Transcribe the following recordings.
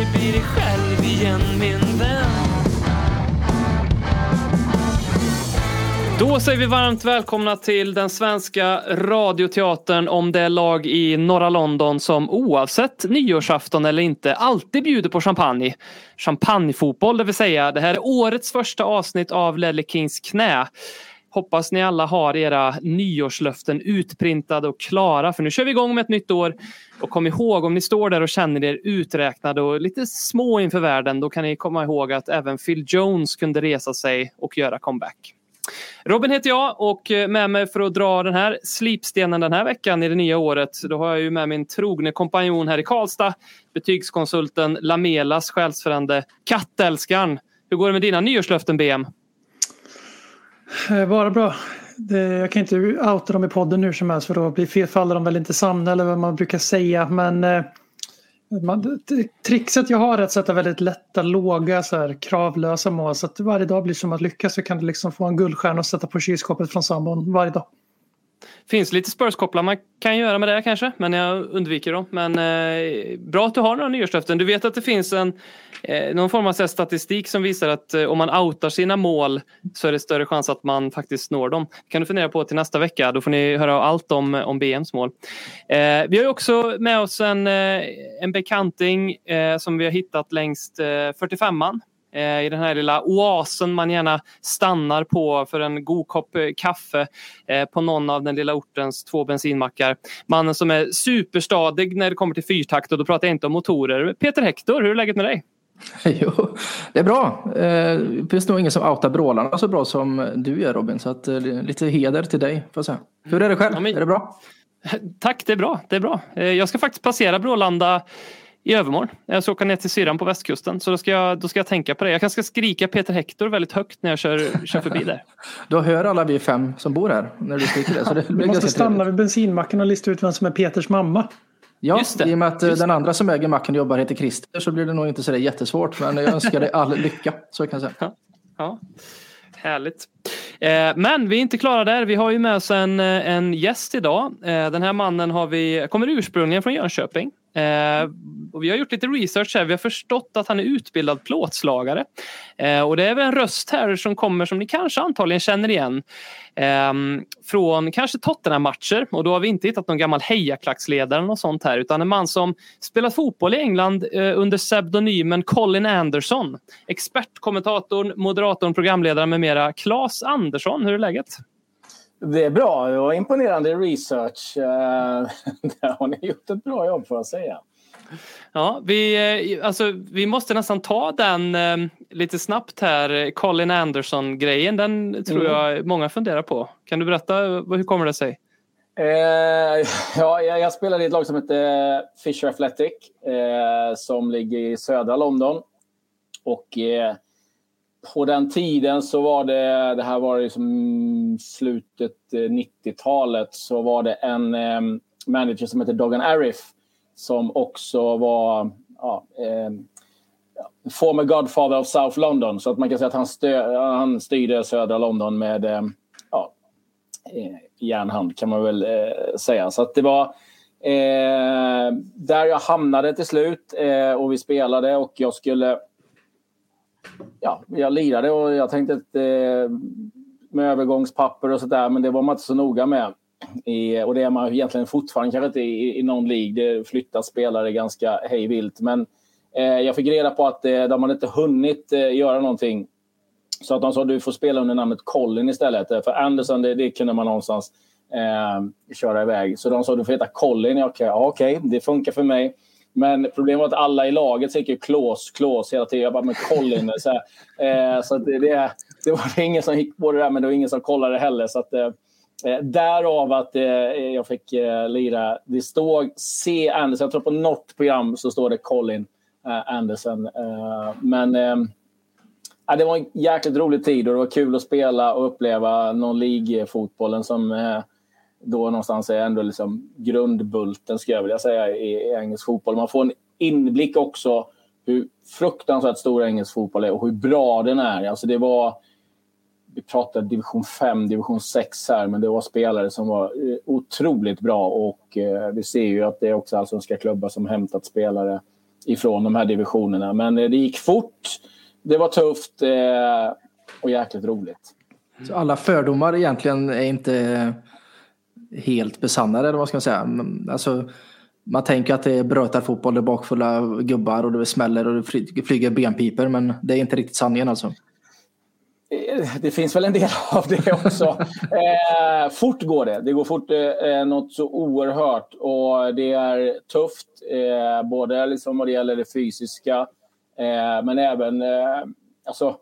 aldrig bli dig själv igen min vän Då säger vi varmt välkomna till den svenska radioteatern om det lag i norra London som oavsett nyårsafton eller inte alltid bjuder på champagne. Champagnefotboll det vill säga. Det här är årets första avsnitt av Lelle Kings knä. Hoppas ni alla har era nyårslöften utprintade och klara för nu kör vi igång med ett nytt år. Och kom ihåg om ni står där och känner er uträknade och lite små inför världen då kan ni komma ihåg att även Phil Jones kunde resa sig och göra comeback. Robin heter jag och eh, med mig för att dra den här slipstenen den här veckan i det nya året. Då har jag ju med min trogne kompanjon här i Karlstad. Betygskonsulten Lamelas själsfrände kattälskaren. Hur går det med dina nyårslöften BM? Eh, bara bra. Det, jag kan inte outa dem i podden nu som helst för då blir faller de väl inte sanna eller vad man brukar säga. Men eh, man, trixet jag har är att sätta väldigt lätta, låga, så här, kravlösa mål. Så att varje dag blir som att lyckas så kan du liksom få en guldstjärna och sätta på kylskåpet från sambon varje dag. Finns lite Spurs-kopplar man kan göra med det kanske, men jag undviker dem. Men eh, bra att du har några nyårslöften. Du vet att det finns en eh, någon form av här statistik som visar att eh, om man outar sina mål så är det större chans att man faktiskt når dem. kan du fundera på till nästa vecka. Då får ni höra allt om, om BMs mål. Eh, vi har också med oss en, eh, en bekanting eh, som vi har hittat längst eh, 45an i den här lilla oasen man gärna stannar på för en god kopp kaffe på någon av den lilla ortens två bensinmackar. Mannen som är superstadig när det kommer till fyrtakt och då pratar jag inte om motorer. Peter Hector, hur är läget med dig? Jo, det är bra. Det finns nog ingen som outar brålarna så bra som du gör Robin. Så att, lite heder till dig. Får säga. Hur är det själv? Ja, men... Är det bra? Tack, det är bra. Det är bra. Jag ska faktiskt passera Brålanda i övermorgon. Jag ska åka ner till syrran på västkusten. Så då ska, jag, då ska jag tänka på det. Jag kanske ska skrika Peter Hector väldigt högt när jag kör, kör förbi där. då hör alla vi fem som bor här när du skriker det. Så det du måste stanna trevligt. vid bensinmacken och lista ut vem som är Peters mamma. Ja, Just det. i och med att Just den andra som äger macken jobbar heter Christer så blir det nog inte så jättesvårt. Men jag önskar dig all lycka. Så kan jag säga. Ja, ja. Härligt. Eh, men vi är inte klara där. Vi har ju med oss en, en gäst idag. Eh, den här mannen har vi, kommer ursprungligen från Jönköping. Eh, och vi har gjort lite research här. Vi har förstått att han är utbildad plåtslagare. Eh, och det är väl en röst här som kommer som ni kanske antagligen känner igen. Eh, från kanske Tottenham-matcher och då har vi inte hittat någon gammal hejaklacksledare och sånt här utan en man som spelat fotboll i England eh, under pseudonymen Colin Anderson. Expertkommentatorn, moderatorn, programledaren med mera. Claes Andersson, hur är läget? Det är bra. Det var imponerande research. Där har ni gjort ett bra jobb får jag säga. Ja, vi, eh, alltså, vi måste nästan ta den eh, lite snabbt här, Colin Anderson-grejen. Den tror mm. jag många funderar på. Kan du berätta, hur kommer det sig? Eh, ja, jag, jag spelade i ett lag som heter Fisher Athletic eh, som ligger i södra London. Och eh, på den tiden så var det, det här var liksom slutet eh, 90-talet, så var det en eh, manager som hette Dogan Arif som också var ja, eh, former Godfather of South London. Så att man kan säga att han, stö, han styrde södra London med eh, ja, eh, järnhand kan man väl eh, säga. Så att det var eh, där jag hamnade till slut eh, och vi spelade och jag skulle ja, jag lirade och jag tänkte att eh, med övergångspapper och sådär, men det var man inte så noga med. I, och det är man egentligen fortfarande kanske inte i, i någon lig. Det flyttas spelare ganska hejvilt. Men eh, jag fick reda på att eh, de hade inte hunnit eh, göra någonting. Så att de sa att du får spela under namnet Colin istället. Eh, för Anderson, det, det kunde man någonstans eh, köra iväg. Så de sa att du får heta Colin. Okej, okay, okay, det funkar för mig. Men problemet var att alla i laget säger klås, klås hela tiden. Jag bara, men Colin. Så, eh, så det, det, det, var ingen som gick på det där, men det var ingen som kollade heller. Så att, eh, därav att eh, jag fick eh, lira. Det står C. Anderson. Jag tror på något program så står det Colin eh, Anderson. Eh, men eh, det var en jäkligt rolig tid och det var kul att spela och uppleva någon League-fotbollen som eh, då någonstans är ändå liksom grundbulten, skulle jag vilja säga, i, engelsk fotboll. Man får en inblick också hur fruktansvärt stor engelsk fotboll är och hur bra den är. Alltså det var, vi pratade division 5, division 6 här, men det var spelare som var eh, otroligt bra och eh, vi ser ju att det är också allsvenska klubbar som hämtat spelare ifrån de här divisionerna. Men eh, det gick fort, det var tufft och jäkligt roligt. Så alla fördomar egentligen är inte helt besannade eller vad ska man säga. Alltså, man tänker att det är brötarfotboll, det är bakfulla gubbar och det smäller och det fly- flyger benpiper men det är inte riktigt sanningen alltså. Eh, Det finns väl en del av det också. eh, fort går det. Det går fort eh, något så oerhört. Och det är tufft, eh, både liksom vad det gäller det fysiska eh, men även eh, alltså,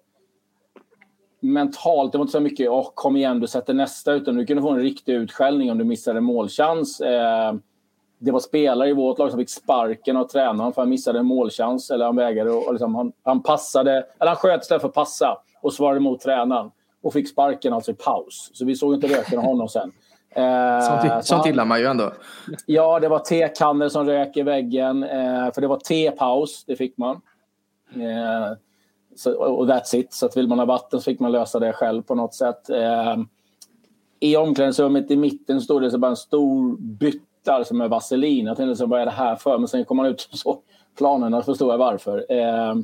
mentalt. Det var inte så mycket Åh, kom igen, du sätter nästa. Utan du kunde få en riktig utskällning om du missade en målchans. Eh, det var spelare i vårt lag som fick sparken av tränaren för att han missade en målchans. Eller han vägrade och, och liksom, han, han passade, eller han sköt istället för att passa och svarade emot tränaren. Och fick sparken alltså i paus. Så vi såg inte röken av honom sen. Eh, Sånt, så sånt gillar man ju ändå. Ja, det var tekannor som rök i väggen. Eh, för det var tepaus, det fick man. Eh, så, och that's it. Så att vill man ha vatten så fick man lösa det själv på något sätt. Eh, I omklädningsrummet i mitten stod det så bara en stor bytta som är vaselin. Jag tänkte så vad är det här för? Men sen kom man ut och såg planerna förstod jag varför. Eh,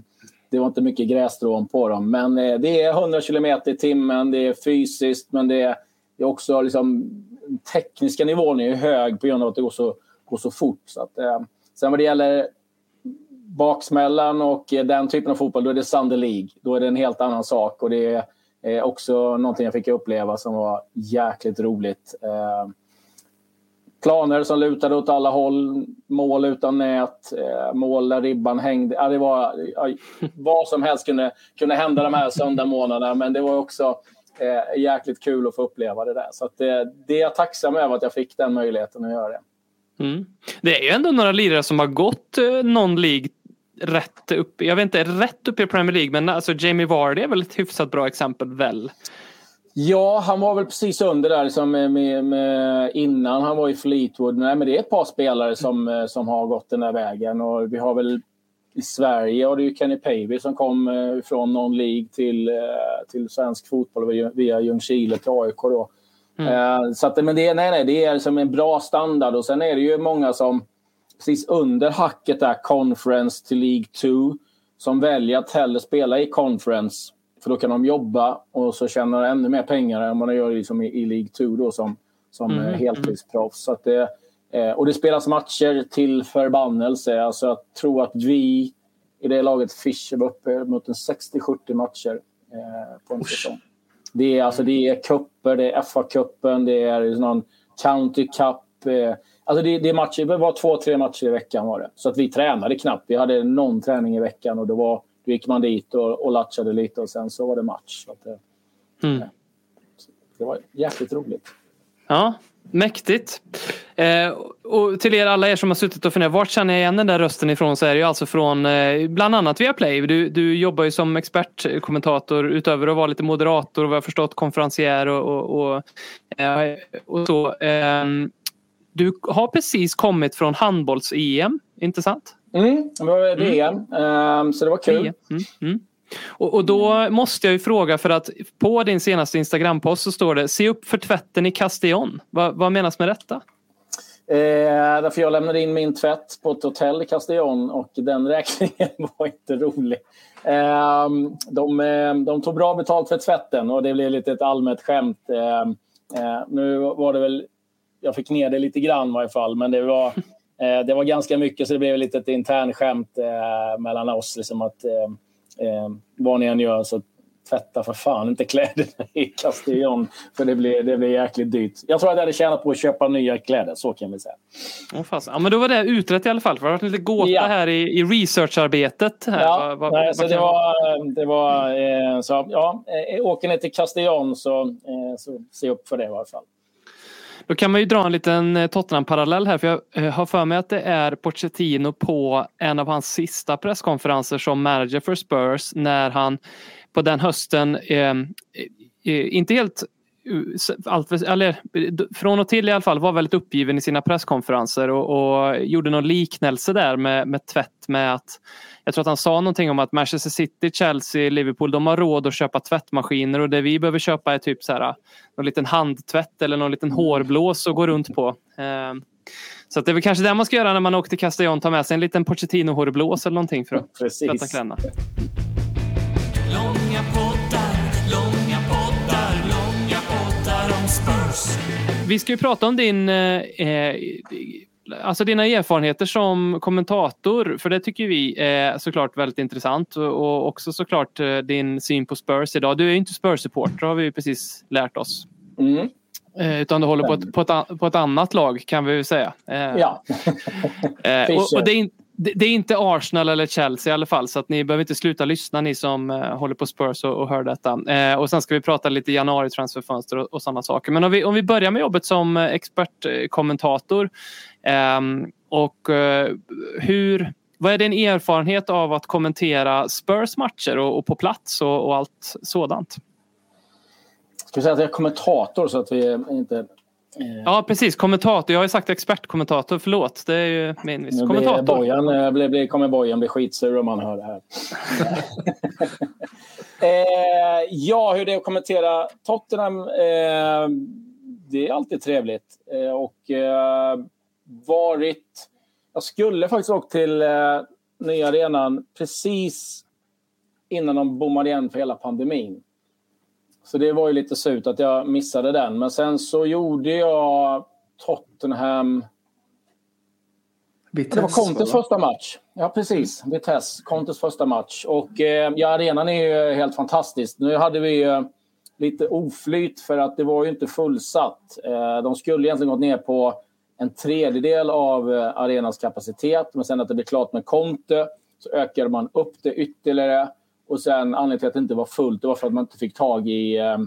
det var inte mycket grässtrån på dem. Men eh, det är 100 kilometer i timmen. Det är fysiskt, men det är, det är också liksom tekniska nivån är hög på grund av att det går så, går så fort. Så att, eh, sen vad det gäller baksmällan och den typen av fotboll, då är det Sunday League. Då är det en helt annan sak och det är också någonting jag fick uppleva som var jäkligt roligt. Eh, planer som lutade åt alla håll, mål utan nät, eh, mål där ribban hängde. Ja, det var, ja, vad som helst kunde, kunde hända de här söndagsmånaderna men det var också eh, jäkligt kul att få uppleva det där. Så att, eh, det är jag tacksam över att jag fick den möjligheten att göra det. Mm. Det är ju ändå några lirare som har gått eh, någon League rätt upp, jag vet inte rätt upp i Premier League men alltså Jamie Vardy är väl ett hyfsat bra exempel väl? Ja, han var väl precis under där liksom med, med, med, innan han var i Fleetwood. Nej, men det är ett par spelare som, eh, som har gått den där vägen. Och vi har väl i Sverige har det ju Kenny Pavey som kom eh, från någon League till, eh, till svensk fotboll via, via Ljungskile till AIK. Då. Eh, så att, men det, nej, nej, det är som en bra standard. Och sen är det ju många som precis under hacket där, Conference till League 2, som väljer att hellre spela i Conference för då kan de jobba och så tjänar de ännu mer pengar än vad de gör liksom i, i League 2 då som, som Mm, mm. heltidsproffs. Så att det, eh, och det spelas matcher till förbannelse. Alltså jag tror att vi i det laget Fischer var uppe mot en 60-70 matcher eh, på en säsong. Det är, alltså, det är kupper, det är FA-cupen, det är någon County Cup. Eh, alltså det, det, matcher, det var två, tre matcher i veckan var det. Så att vi tränade knappt. Vi hade någon träning i veckan och det var, då gick man dit och, och latchade lite och sen så var det match. Så det, Mm. det var jäkligt roligt. Ja, mäktigt. Eh, och till er alla er som har suttit och funderat, vart känner jag igen den där rösten ifrån så är det ju alltså från eh, bland annat via Play. Du, du jobbar ju som expertkommentator utöver att vara lite moderator och vad jag förstått konferencier och, och, och, eh, och så. Du har precis kommit från handbolls-EM, inte sant? Mm, det var VM, ehm, så det var kul. EM. Mm, mm. Och, och då måste jag ju fråga för att på din senaste Instagram-post så står det Se upp för tvätten i Castillon. Vad, vad menas med detta? Eh, därför jag lämnade in min tvätt på ett hotell i Castillon och den räkningen var inte rolig. Eh, de, eh, de tog bra betalt för tvätten och det blev lite ett allmänt skämt. Eh, nu var det väl, jag fick ner det lite grann i varje fall, men det var, eh, det var ganska mycket så det blev lite ett internskämt eh, mellan oss. Liksom att, eh, eh, vad ni än gör så tvätta för fan inte kläderna i Castillon. För det blir, det blir jäkligt dyrt. Jag tror att jag hade tjänat på att köpa nya kläder, så kan vi säga. Åh, fast. Ja, men då var det utrett i alla fall. Det har varit lite gåta Ja. här i, i researcharbetet. Här. Ja, nej, vad så kan det var, det var eh, så, ja, eh, åker ni till Castillon så, eh, så se upp för det i alla fall. Då kan man ju dra en liten eh, Tottenham-parallell här för jag eh, har för mig att det är Pochettino på en av hans sista presskonferenser som manager för Spurs när han på den hösten, eh, eh inte helt allt, eller, från och till i alla fall var väldigt uppgiven i sina presskonferenser och, och gjorde någon liknelse där med, med tvätt med att jag tror att han sa någonting om att Manchester City, Chelsea, Liverpool de har råd att köpa tvättmaskiner och det vi behöver köpa är typ så här, någon liten handtvätt eller någon liten hårblås att gå runt på. Eh, så det är väl kanske det man ska göra när man åker till Castellón, ta med sig en liten Pochettino hårblås eller någonting för att Precis. tvätta kläderna. Spurs. Vi ska ju prata om din, eh, alltså dina erfarenheter som kommentator, för det tycker vi är såklart väldigt intressant och också såklart eh, din syn på Spurs idag. Du är ju inte Spurs-supporter har vi precis lärt oss. Mm. Eh, utan du håller på ett, på, ett, på ett annat lag kan vi väl säga. Eh, Ja. eh, och, och det, är, det, det är inte Arsenal eller Chelsea i alla fall så att ni behöver inte sluta lyssna ni som eh, håller på Spurs och, och hör detta. Eh, och sen ska vi prata lite januari transferfönster och, och sådana saker. Men om vi, om vi börjar med jobbet som eh, expertkommentator. Eh, och eh, hur, vad är din erfarenhet av att kommentera Spurs matcher och, och på plats och, och allt sådant? Ska vi säga att jag är kommentator så att vi inte... Eh, Ja precis, kommentator. Jag har ju sagt expertkommentator, förlåt. Det är ju min viss. Kommentator. Bojan, eh, blir, blir, kommer Bojan bli skitsur om han hör det här. eh, ja, hur det är att kommentera Tottenham. Eh, det är alltid trevligt. Eh, och eh, varit... Jag skulle faktiskt åkt till eh, nya arenan precis innan de bommade igen för hela pandemin. Så det var ju lite surt att jag missade den. Men sen så gjorde jag Tottenham... Det var Contes första match. Ja, precis. Vitesse. Contes första match. Och eh, ja, arenan är ju helt fantastisk. Nu hade vi eh, lite oflyt för att det var ju inte fullsatt. Eh, de skulle egentligen gått ner på en tredjedel av eh, arenans kapacitet. Men sen att det blev klart med Conte så ökade man upp det ytterligare. Och sen anledningen till att det inte var fullt det var för att man inte fick tag i eh,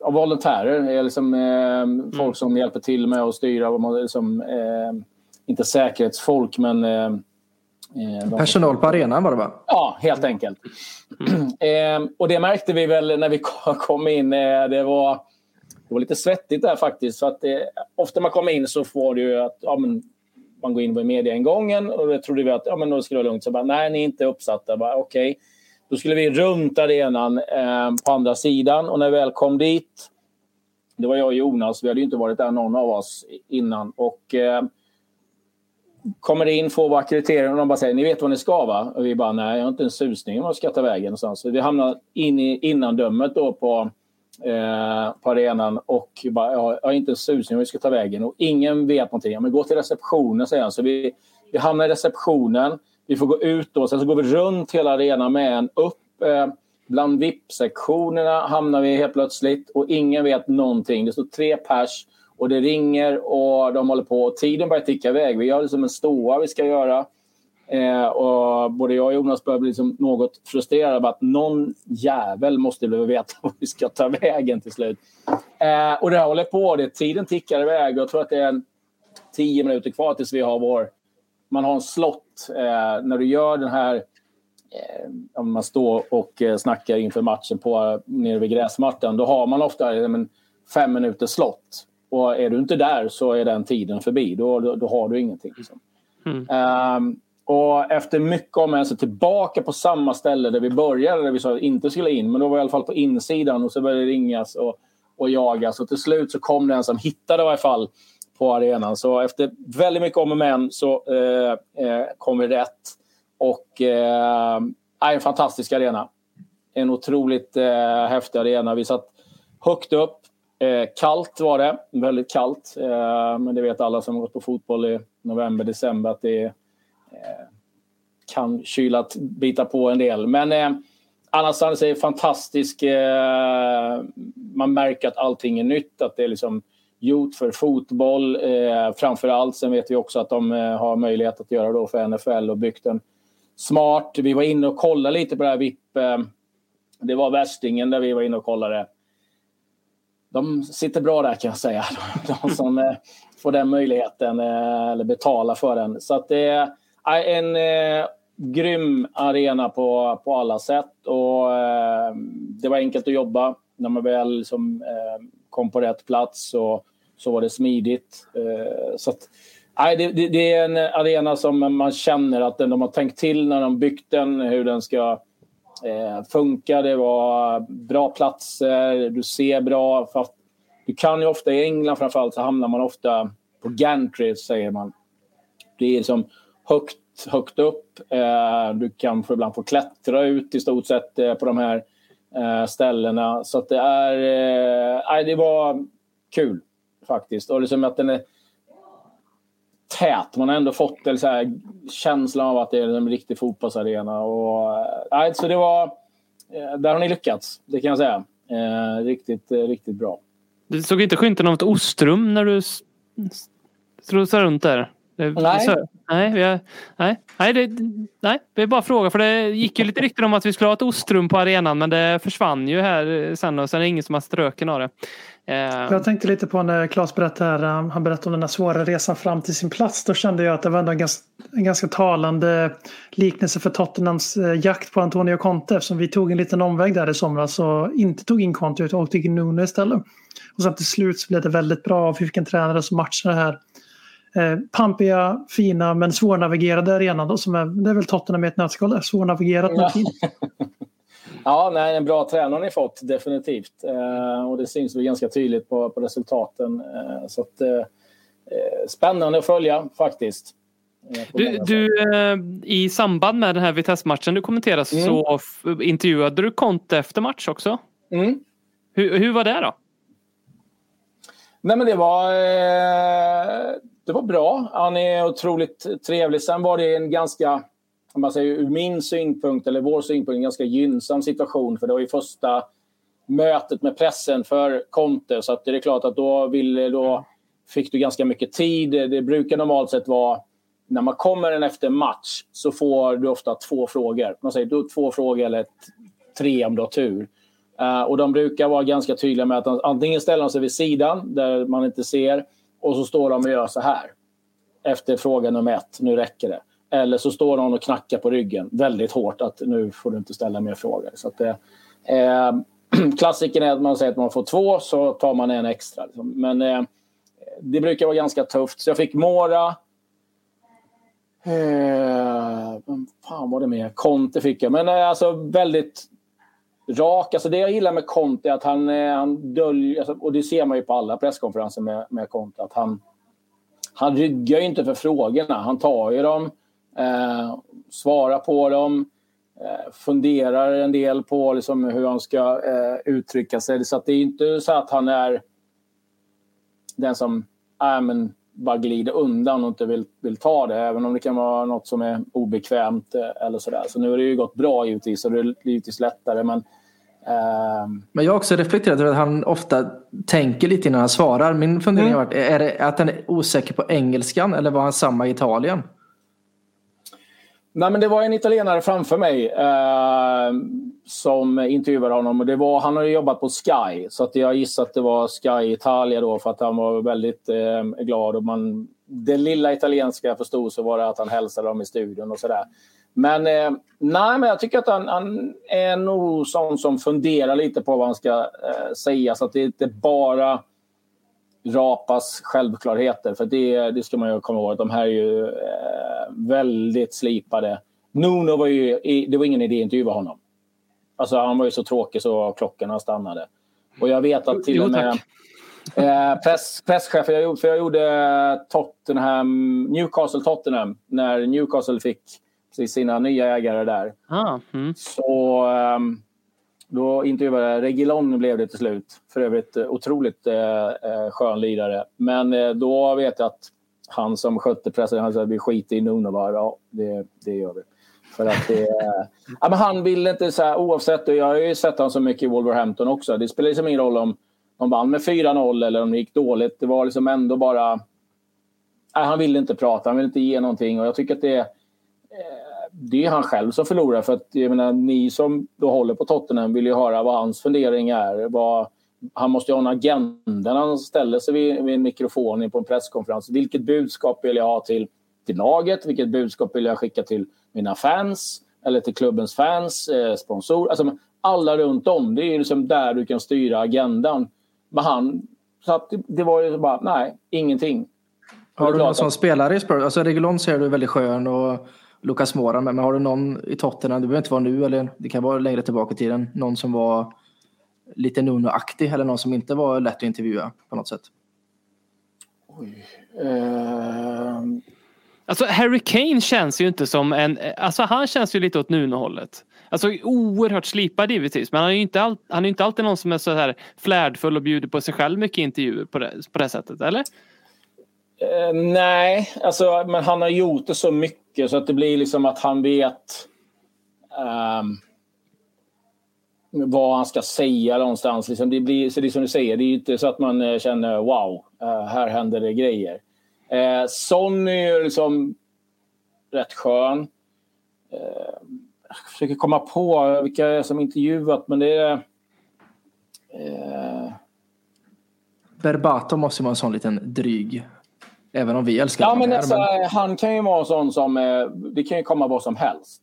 av volontärer, eller liksom, eh, folk som hjälper till med att styra. Liksom, eh, inte säkerhetsfolk, men... Eh, eh, de- Personal på arenan var det va? Ja, helt enkelt. eh, och det märkte vi väl när vi kom in. Eh, det, var, det var lite svettigt där faktiskt. För att, eh, ofta man kommer in så får du ju att ja, men, man går in på mediaingången och då trodde vi att ja, men då skulle det vara lugnt. Så bara, nej, ni är inte uppsatta. Bara, Okej. Då skulle vi runt arenan eh, på andra sidan och när vi väl kom dit det var jag och Jonas, vi hade ju inte varit där någon av oss innan. Och eh, kommer in, får våra akkreditering och de bara säger ni vet vad ni ska va? Och vi bara nej, jag har inte en susning om vad jag ska ta vägen någonstans. Så vi hamnar in i innandömet då på, eh, på arenan och bara, jag har inte en susning om vi ska ta vägen. Och ingen vet någonting. Ja, men gå till receptionen säger han. Så vi, vi hamnar i receptionen. Vi får gå ut då, sen så går vi runt hela arenan med en upp. Eh, bland VIP-sektionerna hamnar vi helt plötsligt och ingen vet någonting. Det står tre pers och det ringer och de håller på. Och tiden börjar ticka iväg. Vi gör det som en ståa vi ska göra. Eh, och både jag och Jonas börjar bli liksom något frustrerade av att någon jävel måste väl veta var vi ska ta vägen till slut. Eh, och det här håller på. Det, tiden tickar iväg. Jag tror att det är en tio minuter kvar tills vi har vår... Man har en slott. Eh, när du gör den här... Eh, om man står och eh, snackar inför matchen på, nere vid gräsmattan. Då har man ofta men, fem minuters slott. Och är du inte där så är den tiden förbi. Då, då, då har du ingenting. Liksom. Ehm, och efter mycket om och så tillbaka på samma ställe där vi började, där vi sa att vi inte skulle in. Men då var jag i alla fall på insidan och så började det ringas och, och jagas. Och till slut så kom den som hittade i alla fall på arenan. Så efter väldigt mycket om och men så eh, eh, kom vi rätt. Och eh, är en fantastisk arena. En otroligt eh, häftig arena. Vi satt högt upp. Eh, kallt var det. Väldigt kallt. Eh, men det vet alla som har gått på fotboll i november, december att det är Eh, kan kyla bita på en del. Men eh, annars är det fantastisk. Eh, man märker att allting är nytt. Att det är liksom gjort för fotboll eh, framför allt. Sen vet vi också att de eh, har möjlighet att göra då för NFL och byggt en smart. Vi var inne och kollade lite på det här VIP. Eh, det var Värstingen där vi var inne och kollade. de sitter bra där kan jag säga. De som eh, får den möjligheten eh, eller betalar för den. Så att det är en eh, grym arena på, på alla sätt. Och, eh, det var enkelt att jobba när man väl liksom, eh, kom på rätt plats. Och, så var det smidigt. Eh, så att, nej, det, det, det, är en arena som man känner att de har tänkt till när de byggt den, hur den ska eh, funka. Det var bra platser, du ser bra. För du kan ju ofta i England framförallt så hamnar man ofta på gantry, säger man. Det är liksom högt, högt upp. Eh, du kan för ibland få klättra ut i stort sett eh, på de här eh, ställena. Så att det är... Eh, det var kul faktiskt. Och liksom att den är tät. Man har ändå fått en så här känslan av att det är en riktig fotbollsarena. Och, äh, så det var, eh, där har ni lyckats, det kan jag säga. Eh, riktigt, eh, riktigt bra. Du såg inte skymten av ett ostrum när du strosade runt där? Nej. Så, nej, vi nej, nej, det, nej, det är bara fråga för det gick ju lite rykten om att vi skulle ha ett ostrum på arenan men det försvann ju här sen och sen är det ingen som har ströken av det. Eh. Jag tänkte lite på när Claes berättade här, han berättade om den här svåra resan fram till sin plats. Då kände jag att det var ändå en ganska, en ganska talande liknelse för Tottenhams eh, jakt på Antonio Conte eftersom vi tog en liten omväg där i somras och inte tog in Conte utan åkte in Nuno istället. Och sen till slut så blev det väldigt bra och vi fick en tränare som matchade det här eh, pampiga, fina men svårnavigerade arenan. Då, som är, det är väl Tottenham i ett nötskal, svårnavigerat men fint. Ja, nej, en bra tränare har ni fått definitivt. Eh, och det syns väl ganska tydligt på, på resultaten. Eh, så att, eh, eh spännande att följa faktiskt. Eh, du, du eh, I samband med den här Vitesse-matchen du kommenterade mm. så intervjuade du Conte efter match också. Mm. Hur, hur var det då? Nej, men det var, det var bra. Han är otroligt trevlig. Sen var det en ganska om man säger ur min synpunkt, eller vår synpunkt, en ganska gynnsam situation. För det var ju första mötet med pressen för Conte. Så att det är klart att då, vill, då fick du ganska mycket tid. Det brukar normalt sett vara när man kommer en efter match så får du ofta två frågor. Man säger du två frågor eller tre om du har tur. Uh, och de brukar vara ganska tydliga med att antingen ställer de sig vid sidan där man inte ser och så står de och gör så här. Efter fråga nummer ett, nu räcker det. Eller så står någon och knackar på ryggen väldigt hårt att nu får du inte ställa mer frågor. Så att, eh, eh klassiken är att man säger att man får två så tar man en extra. Liksom. Men eh, det brukar vara ganska tufft. Så jag fick Mora. Eh, fan var det mer? Conte fick jag. Men eh, alltså väldigt rak. Alltså det jag gillar med Conte är att han, eh, han döljer, alltså, och det ser man ju på alla presskonferenser med, med Conte, att han, han ryggar ju inte för frågorna. Han tar ju dem eh, svarar på dem, eh, funderar en del på liksom hur han ska eh, uttrycka sig. Så det är inte så att han är den som äh, men, bara glider undan och inte vill, vill ta det, även om det kan vara något som är obekvämt eh, eller sådär. Så nu har det ju gått bra givetvis och det är givetvis lättare. Men, eh men jag har också reflekterat över att han ofta tänker lite innan han svarar. Min fundering mm. har varit, är det att han är osäker på engelskan eller var han samma i Italien? Nej, men det var en italienare framför mig eh, som intervjuade honom. Och det var, han har jobbat på Sky, så att jag gissar att det var Sky Italia då för att han var väldigt eh, glad. Och man, det lilla italienska jag förstod så var det att han hälsade dem i studion och sådär. Men, eh, nej, men jag tycker att han, han, är nog sån som funderar lite på vad han ska eh, säga så att det inte bara rapas självklarheter. För det, det ska man ju komma ihåg. De här är ju eh, väldigt slipade. Nuno var ju... Det var ingen idé att intervjua honom. Alltså han var ju så tråkig så klockorna stannade. Och jag vet att till och med... Eh, press, presschef, jag, för jag gjorde Tottenham, Newcastle Tottenham när Newcastle fick sina nya ägare där. Ah, mm. Så um, då intervjuade jag Regilon blev det till slut. För övrigt eh, otroligt eh, eh, skön lirare. Men eh, då vet jag att han som skötte pressen, han sa vi skiter i Nuno. Bara, ja, det, det gör vi. För att det, ja, men han vill inte, så här, oavsett, jag har ju sett honom så mycket i Wolverhampton också. Det spelar liksom ingen roll om de vann med 4-0 eller om det gick dåligt. Det var liksom ändå bara... Nej, han ville inte prata, han ville inte ge någonting. Och jag tycker att det det är han själv som förlorar. För att jag menar, ni som då håller på Tottenham vill ju höra vad hans fundering är. Vad, han måste ju ha en agenda när han ställer sig vid, vid en mikrofon på en presskonferens. Vilket budskap vill jag ha till, till laget? Vilket budskap vill jag skicka till mina fans? Eller till klubbens fans, eh, sponsorer? Alltså, alla runt om. Det är liksom där du kan styra agendan. Men han, så att det, var ju bara, nej, ingenting. Har du någon som spelare i Spurs? Alltså Regulon ser du väldigt skön och Lucas Moura, men men har du någon i Tottenham, det behöver inte vara nu eller det kan vara längre tillbaka i tiden, någon som var lite Nuno-aktig eller någon som inte var lätt att intervjua på något sätt? Eh, Alltså Harry Kane känns ju inte som en, alltså han känns ju lite åt Nuno-hållet. Alltså oerhört slipad givetvis, men han är ju inte, all, han är inte alltid någon som är så här flärdfull och bjuder på sig själv mycket intervjuer på det, på det sättet, eller? Eh, nej, alltså, men han har gjort det så mycket så att det blir liksom att han vet um, vad han ska säga någonstans. Liksom det, blir, så det är som du säger, det är inte så att man eh, känner wow, eh, här händer det grejer. Eh, Sonny är ju liksom rätt skön. Eh, jag försöker komma på vilka jag som intervjuat, men det är... Eh, Berbato måste vara en sån liten dryg. Även om vi älskar Ja, men här, alltså, han kan ju vara en sån som... eh, Det kan ju komma vad som helst.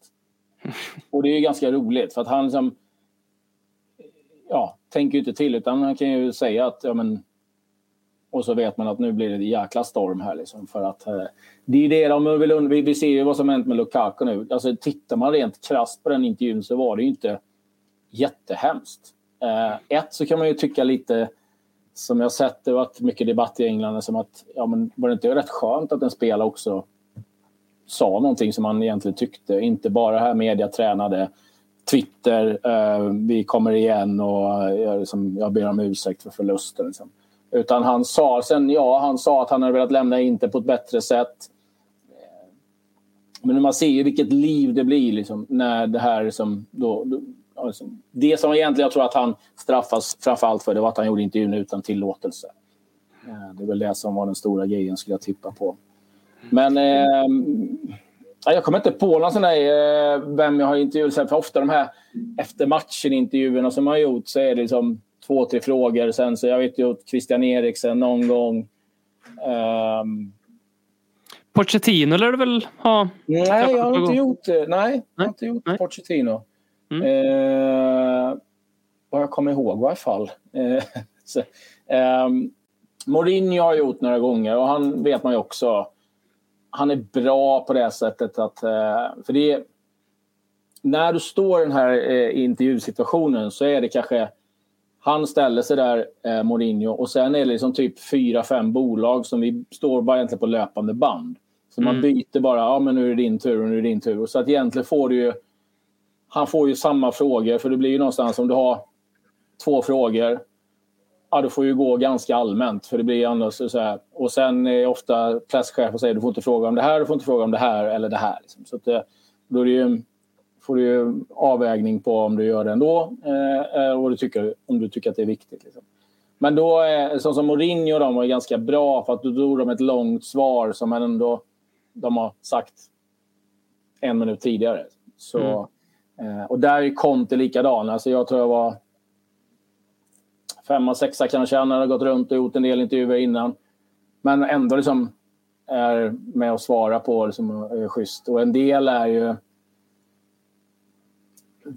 Och det är ju ganska roligt för att han liksom... Ja, tänker ju inte till utan han kan ju säga att... Ja, men, och så vet man att nu blir det en jäkla storm här liksom. För att eh, det är det de vill und- vi, vi ser ju vad som hänt med Lukaku nu. Alltså tittar man rent krasst på den intervjun så var det ju inte jättehemskt. Eh, ett så kan man ju tycka lite som jag sett, det har varit mycket debatt i England som att ja, men var det inte rätt skönt att en spelare också sa någonting som han egentligen tyckte. Inte bara här media tränade Twitter, eh, vi kommer igen och jag, liksom, jag ber om ursäkt för förlusten. Liksom. Utan han sa sen, ja, han sa att han hade velat lämna inte på ett bättre sätt. Men man ser ju vilket liv det blir liksom, när det här liksom, då, då, det som egentligen jag tror att han straffas framförallt för det var att han gjorde intervjun utan tillåtelse. Eh, Det är väl det som var den stora grejen skulle jag tippa på. Men eh, ja, jag kommer inte på någon sån där, eh, vem jag har intervjuat. För ofta de här efter matchen-intervjuerna som har gjort så är det liksom två, tre frågor. Sen så jag vet ju Christian Eriksen någon gång. Ehm, Pochettino lär du väl ha? nej, jag har inte gång. gjort det. Nej, jag har Nej, inte gjort nej. Pochettino. Mm. Eh, vad jag kommer ihåg i alla fall. Eh, så, ehm, Mourinho har gjort några gånger och han vet man ju också. Han är bra på det sättet att... Eh, för det är, när du står i den här eh, intervjusituationen så är det kanske... Han ställer sig där, eh, Mourinho, och sen är det liksom typ fyra, fem bolag som vi står bara egentligen på löpande band. Så man Mm. byter bara, ja men nu är det din tur och nu är det din tur. Så att egentligen får du ju... Han får ju samma frågor, för det blir ju någonstans om du har två frågor. Ja, du får ju gå ganska allmänt, för det blir annars så här. Och sen är ofta presschefen säger du får inte fråga om det här, du får inte fråga om det här eller det här. Liksom. Så att det, då är det ju, får du ju avvägning på om du gör det ändå eh, eh och du tycker, om du tycker att det är viktigt. Liksom. Men då, är, så som Mourinho och de var ganska bra för att då drog de ett långt svar som ändå de har sagt en minut tidigare. Så, mm och där är Conte likadan. Alltså jag tror jag var femma, sexa kanske. Han hade gått runt och gjort en del intervjuer innan. Men ändå liksom är med och svara på liksom, är schysst. Och en del är ju...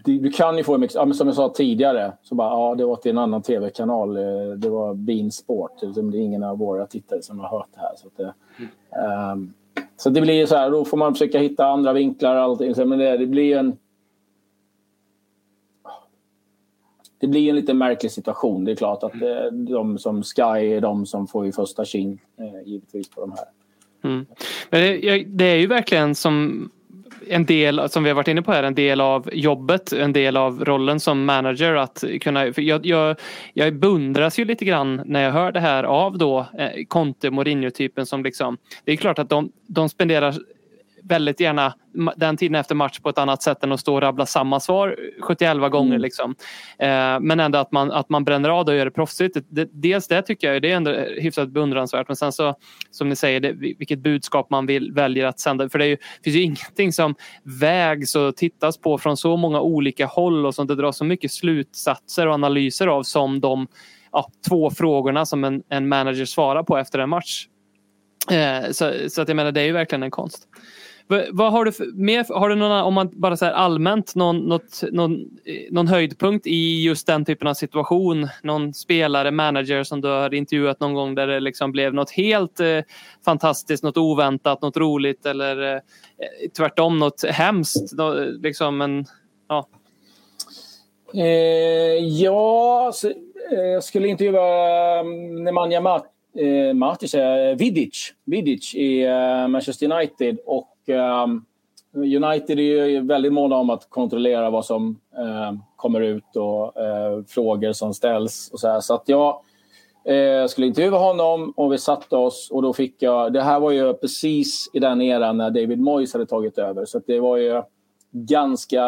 Du, kan ju få mycket, ja, men som jag sa tidigare, så bara, ja, det var till en annan tv-kanal. eh, Det var Bean Sport. Det är ingen av våra tittare som har hört det här. Så, det, ehm, så det blir ju så här, då får man försöka hitta andra vinklar och allting. Men det, det blir en... Det blir en lite märklig situation. Det är klart att eh, de som Sky är de som får ju första tjing eh, givetvis på de här. Mm. Men det, det är ju verkligen som en del, som vi har varit inne på här, en del av jobbet, en del av rollen som manager att kunna, för jag, jag, jag beundras ju lite grann när jag hör det här av då eh, Conte, Mourinho-typen som liksom, det är klart att de, de spenderar väldigt gärna den tiden efter match på ett annat sätt än att stå och rabbla samma svar 71 gånger. Mm. Liksom. Eh, men ändå att man, att man bränner av det och gör det proffsigt. Det, dels det tycker jag det är ändå hyfsat beundransvärt. Men sen så som ni säger, det, vilket budskap man vill, väljer att sända. För det är ju, finns ju ingenting som vägs och tittas på från så många olika håll och som det dras så mycket slutsatser och analyser av som de ja, två frågorna som en, en manager svarar på efter en match. Eh, så, så att jag menar, det är ju verkligen en konst. V, vad har du för, mer, har du någon, om man bara så allmänt, någon, något, någon, någon höjdpunkt i just den typen av situation? Någon spelare, manager som du har intervjuat någon gång där det liksom blev något helt eh, fantastiskt, något oväntat, något roligt eller eh, tvärtom något hemskt? Något, liksom en, ja. Eh, ja, så, eh, jag skulle intervjua mm, Nemanja Mat eh, Matic, eh, Vidic, Vidic i eh, Manchester United. Och Ehm, United är ju väldigt måna om att kontrollera vad som eh, kommer ut och eh, frågor som ställs. Och så, här. så att jag eh, skulle intervjua honom och vi satte oss och då fick jag... Det här var ju precis i den eran när David Moyes hade tagit över. Så det var ju ganska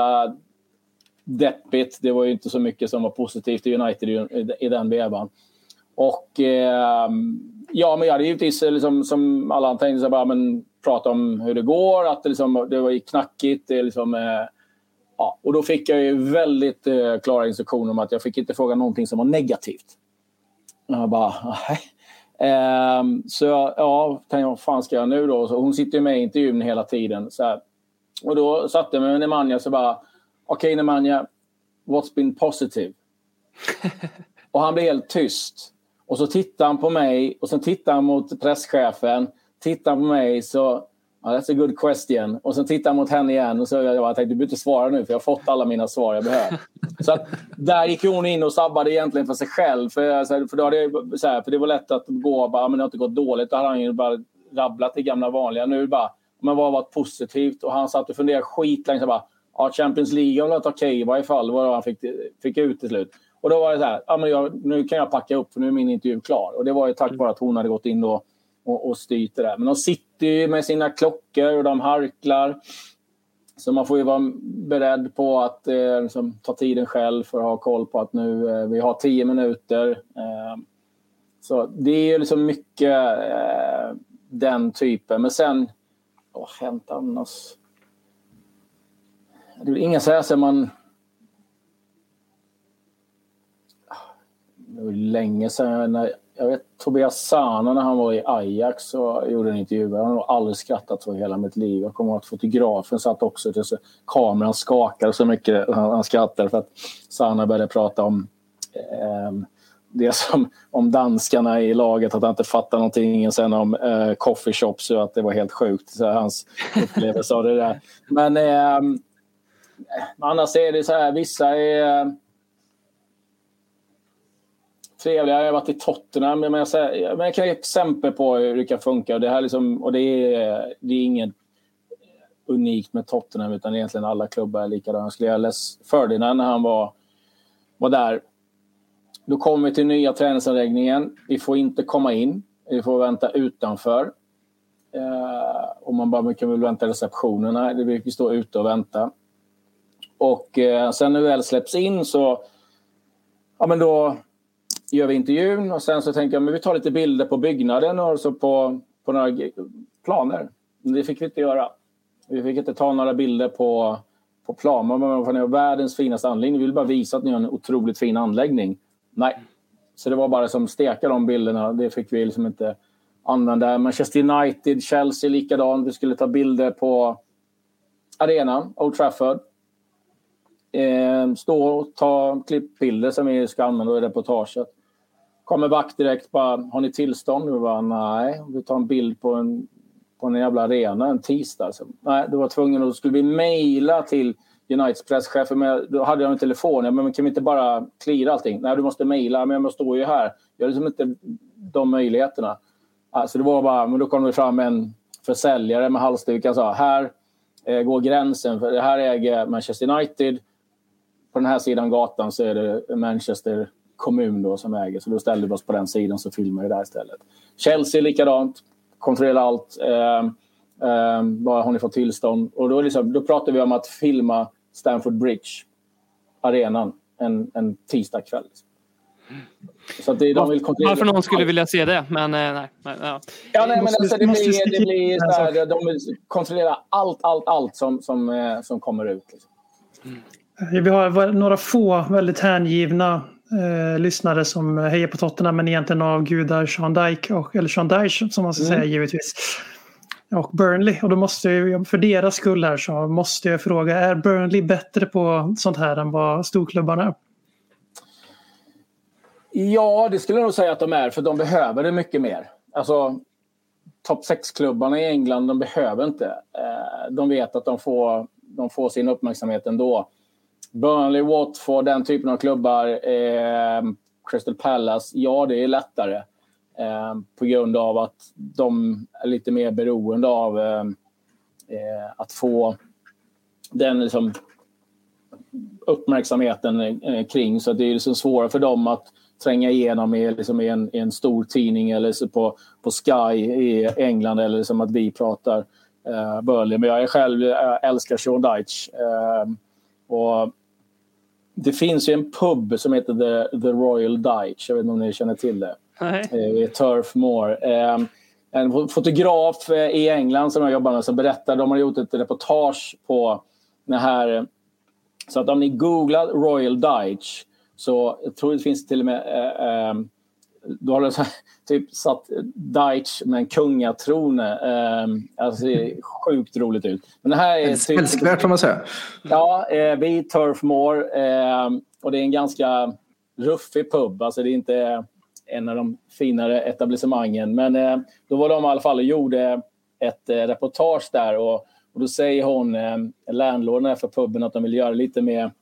deppigt. Det var ju inte så mycket som var positivt i United i, i den vevan. Och eh, ja, men jag hade givetvis liksom, som alla andra tänkte, så bara, men, prata om hur det går, att det, liksom, det var knackigt. Det liksom, eh, ja. Och då fick jag ju väldigt eh, klara instruktioner om att jag fick inte fråga någonting som var negativt. Och jag bara, nej. Eh, så jag, ja, tänkte jag, vad fan ska jag nu då? Så hon sitter ju med i intervjun hela tiden. Så här. Och då satte jag mig med Nemanja och så bara, okej okay, Nemanja, what's been positive? och han blev helt tyst. Och så tittar han på mig och så tittar han mot presschefen. Tittar han på mig så... Ja, that's a good question. Och så tittar han mot henne igen och så jag, jag tänkte du behöver inte svara nu för jag har fått alla mina svar jag behöver. Så att, där gick hon in och sabbade egentligen för sig själv. För, för, då hade jag, så här, för det var lätt att gå och bara, men det har inte gått dåligt. Då hade han ju bara rabblat det gamla vanliga. Nu bara, men vad har varit positivt? Och han satt och funderade skitlänge. Ja, Champions League har varit okej okay, i varje fall. Vad han fick, fick ut till slut. Och då var det så här, ja, men jag, nu kan jag packa upp för nu är min intervju klar. Och det var ju tack vare att hon hade gått in och, och, och styrt det där. Men de sitter ju med sina klockor och de harklar. Så man får ju vara beredd på att eh, liksom, ta tiden själv för att ha koll på att nu eh, vi har tio minuter. Eh, så det är ju liksom mycket eh, den typen. Men sen, vad har hänt annars? Det är inga så här som man det var länge sedan. När, jag vet Tobias Sana när han var i Ajax och gjorde en intervju. Jag har nog aldrig skrattat så i hela mitt liv. Jag kommer ihåg att fotografen satt också. Till, så kameran skakade så mycket. Han, han skrattade för att Sana började prata om eh, det som om danskarna i laget, att han inte fattar någonting. Sen om eh, coffeeshops och att det var helt sjukt. Så hans upplevelse av det där. Men ehm, eh, annars är det så här, vissa är trevliga. Jag har varit i Tottenham. Men jag, säger, men jag kan ge exempel på hur det kan funka. Det, här liksom, och det, är, det är inget unikt med Tottenham utan egentligen alla klubbar är likadana. Jag skulle läsa Ferdinand när han var, var där. Då kommer vi till nya träningsanläggningen. Vi får inte komma in. Vi får vänta utanför. Eh, och man bara, man kan väl vänta i receptionen. Nej, vi fick stå ute och vänta. Och eh, sen när vi väl släpps in så ja, men då gör vi intervjun och sen så tänker jag men vi tar lite bilder på byggnaden och så på, på några planer. Men det fick vi inte göra. Vi fick inte ta några bilder på, på planer. Men man har världens finaste anläggning. Vi vill bara visa att ni har en otroligt fin anläggning. Nej. Så det var bara som steka de bilderna. Det fick vi liksom inte använda. Manchester United, Chelsea likadant. Vi skulle ta bilder på arenan, Old Trafford. Eh, stå och ta klippbilder som vi ska använda i reportaget. Kommer back direkt bara, har ni tillstånd? Vi bara, nej, vi tar en bild på en, på en jävla arena en tisdag. Så, Nej, du var tvungen, och skulle vi mejla till Uniteds presschef. Men då hade jag en telefon. Jag, men kan vi inte bara cleara allting? Nej, du måste mejla. Men jag står ju här. Jag har liksom inte de möjligheterna. Alltså det var bara, men då kom det fram en försäljare med halsduk. Han sa, här eh, går gränsen. För det här äger Manchester United. På den här sidan gatan så är det Manchester kommun då som äger. Så då ställde vi oss på den sidan så filmade vi där istället. Chelsea likadant. Kontrollera allt. Eh, eh, bara har ni fått tillstånd? Och då, liksom, då pratar vi om att filma Stamford Bridge, arenan, en, en tisdagkväll. Så att det, de vill kontrollera Varför någon skulle vilja se det, men eh, nej. nej ja. ja, nej, men alltså, det blir, det blir så här, de vill kontrollera allt, allt, allt som, som, som kommer ut. Liksom. Vi har några få väldigt hängivna eh, lyssnare som hejar på Tottenham men egentligen avgudar Sean Dyke, och, eller Sean Dyche som man ska Mm. säga givetvis. Och Burnley. Och då måste jag, för deras skull här så måste jag fråga, är Burnley bättre på sånt här än vad storklubbarna är? Ja, det skulle jag nog säga att de är, för de behöver det mycket mer. Alltså, topp 6-klubbarna i England, de behöver inte. Eh, de vet att de får, de får sin uppmärksamhet ändå. Burnley, Watford, den typen av klubbar, eh, Crystal Palace, ja det är lättare. Eh, på grund av att de är lite mer beroende av eh, eh, att få den liksom, uppmärksamheten eh, kring. Så att det är liksom svårare för dem att tränga igenom i, liksom i, en, i en stor tidning eller så på, på Sky i England eller som att vi pratar eh, Burnley. Men jag är själv jag älskar Sean Deitch. Eh, och det finns ju en pub som heter The, The Royal Dyche. Jag vet inte om ni känner till det Nej. eh, i Turf Moor. Eh, en fo- fotograf eh, i England som jag jobbar med som berättar, de har gjort ett reportage på den här. Så att om ni googlar Royal Dyche så jag tror det finns till och med då har här, typ satt Dyche med en kungatrone. Eh, alltså det ser sjukt roligt ut. Men det här är typ- Älskvärt får man säga. Ja, eh, vid Turf Moor. Eh, och det är en ganska ruffig pub. Alltså det är inte en av de finare etablissemangen. Men eh, då var de i alla fall och gjorde ett eh, reportage där. Och, och då säger hon, eh, landlorden för puben, att de vill göra lite mer,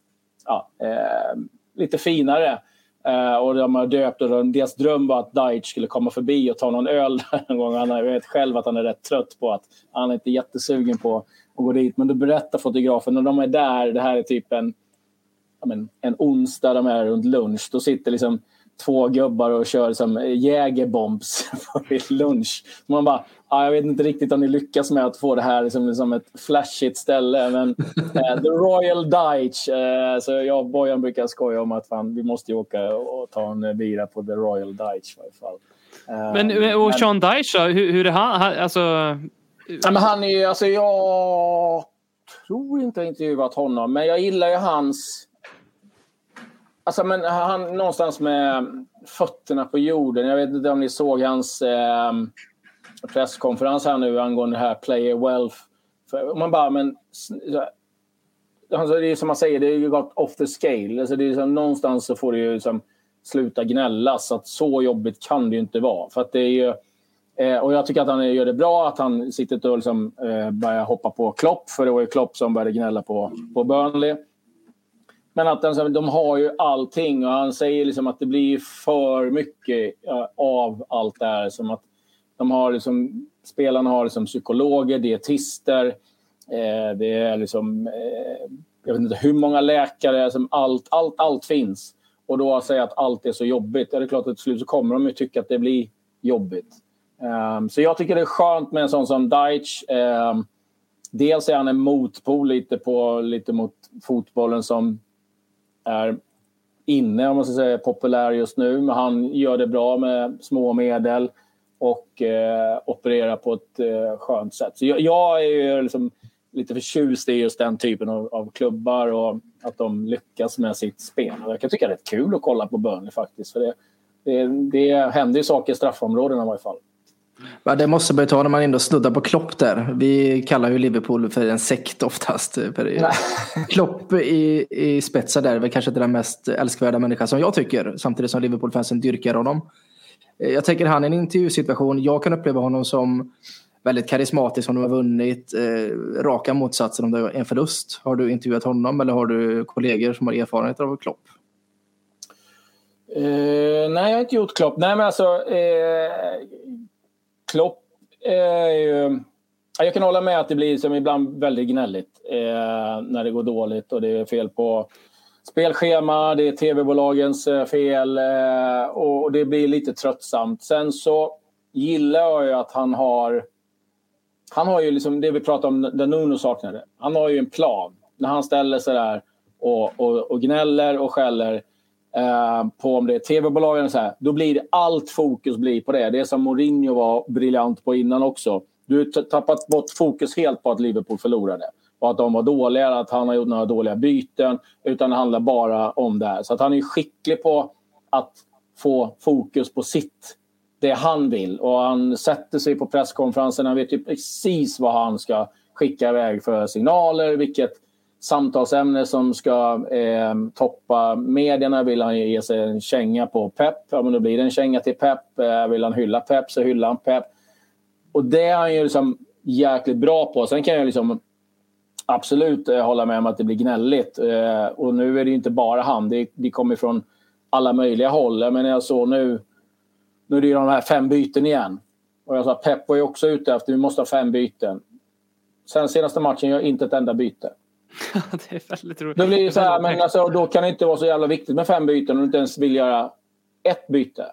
ja, eh, lite finare. Eh, och de har döpt och deras dröm var att Deitch skulle komma förbi och ta någon öl där gång. Han, jag vet själv att han är rätt trött på att han är inte jättesugen på att gå dit. Men då berättar fotografen när de är där, det här är typ en, men, en onsdag, de är runt lunch. Då sitter liksom två gubbar och kör som jägerbombs vid lunch. Man bara, ah, jag vet inte riktigt om ni lyckas med att få det här som, som ett flashigt ställe. Men eh, The Royal Dyche. Eh, så jag och Bojan brukar skoja om att fan, vi måste ju åka och ta en eh, bira på The Royal Dyche i varje fall. Eh, Men och Sean Dyche då? Hur, hur är han? han alltså, Ja, men han är ju, alltså jag tror inte jag intervjuat honom, men jag gillar ju hans... Alltså men han någonstans med fötterna på jorden. Jag vet inte om ni såg hans eh, presskonferens här nu angående det här player wealth. För man bara, men... Alltså det är som man säger, det är ju gått off the scale. Alltså det är som, någonstans så får det ju liksom sluta gnälla. Så att så jobbigt kan det ju inte vara. För att det är ju... Eh, och jag tycker att han gör det bra, att han sitter och liksom, eh, börjar hoppa på Klopp. För det var ju Klopp som började gnälla på, på Burnley. Men att alltså, de har ju allting och han säger liksom att det blir för mycket eh, av allt det här. Som att de har liksom, spelarna har liksom psykologer, dietister, eh, det är liksom, eh, jag vet inte hur många läkare, som allt, allt, allt finns. Och då att säga att allt är så jobbigt, är det är klart att till slut så kommer de ju tycka att det blir jobbigt. Um, så jag tycker det är skönt med en sån som Deitch. Um, dels är han en motpol lite, på, lite mot fotbollen som är inne, om man ska säga, populär just nu. Men han gör det bra med små medel och eh, opererar på ett eh, skönt sätt. Så jag, jag är ju liksom lite förtjust i just den typen av, av klubbar och att de lyckas med sitt spel. Och jag kan tycka det är rätt kul att kolla på Burnley faktiskt. För det, det, det händer ju saker i straffområdena i varje fall. Ja, det måste man ju ta när man ändå snuddar på Klopp där. Vi kallar ju Liverpool för en sekt oftast. Klopp i, i spetsen där är väl kanske inte den mest älskvärda människan som jag tycker. Samtidigt som Liverpool-fansen dyrkar honom. Eh, Jag tänker han i en intervjusituation. Jag kan uppleva honom som väldigt karismatisk om de har vunnit. Eh, raka motsatsen om det är en förlust. Har du intervjuat honom eller har du kollegor som har erfarenhet av Klopp? Eh, nej, jag har inte gjort Klopp. Nej, men alltså... Eh, Klopp eh, är ju... Jag kan hålla med att det blir som ibland väldigt gnälligt eh, när det går dåligt och det är fel på spelschema, det är tv-bolagens eh, fel eh, och, och det blir lite tröttsamt. Sen så gillar jag ju att han har... Han har ju liksom det vi pratade om, där Nuno saknade. Han har ju en plan. När han ställer sig där och, och, och gnäller och skäller eh, på om det är tv-bolagen så här, då blir allt fokus blir på det. Det är som Mourinho var briljant på innan också. Du har tappat bort fokus helt på att Liverpool förlorade. och att de var dåliga, att han har gjort några dåliga byten. Utan det handlar bara om det här. Så att han är skicklig på att få fokus på sitt, det han vill. Och han sätter sig på presskonferensen, han vet ju precis vad han ska skicka iväg för signaler, vilket samtalsämne som ska eh, toppa medierna. Vill han ge sig en känga på Pep, ja men då blir det en känga till Pep. Eh, vill han hylla Pep så hyllar han Pep. Och det är han ju liksom jäkligt bra på. Sen kan jag liksom absolut eh, hålla med om att det blir gnälligt. Eh, och nu är det ju inte bara han. Det, det kommer från alla möjliga håll. Men jag såg nu, nu är det ju de här fem byten igen. Och jag sa Pep var ju också ute efter vi måste ha fem byten. Sen senaste matchen gör inte ett enda byte. det är väldigt roligt. Då blir det så här, men alltså, då kan det inte vara så jävla viktigt med fem byten om du inte ens vill göra ett byte.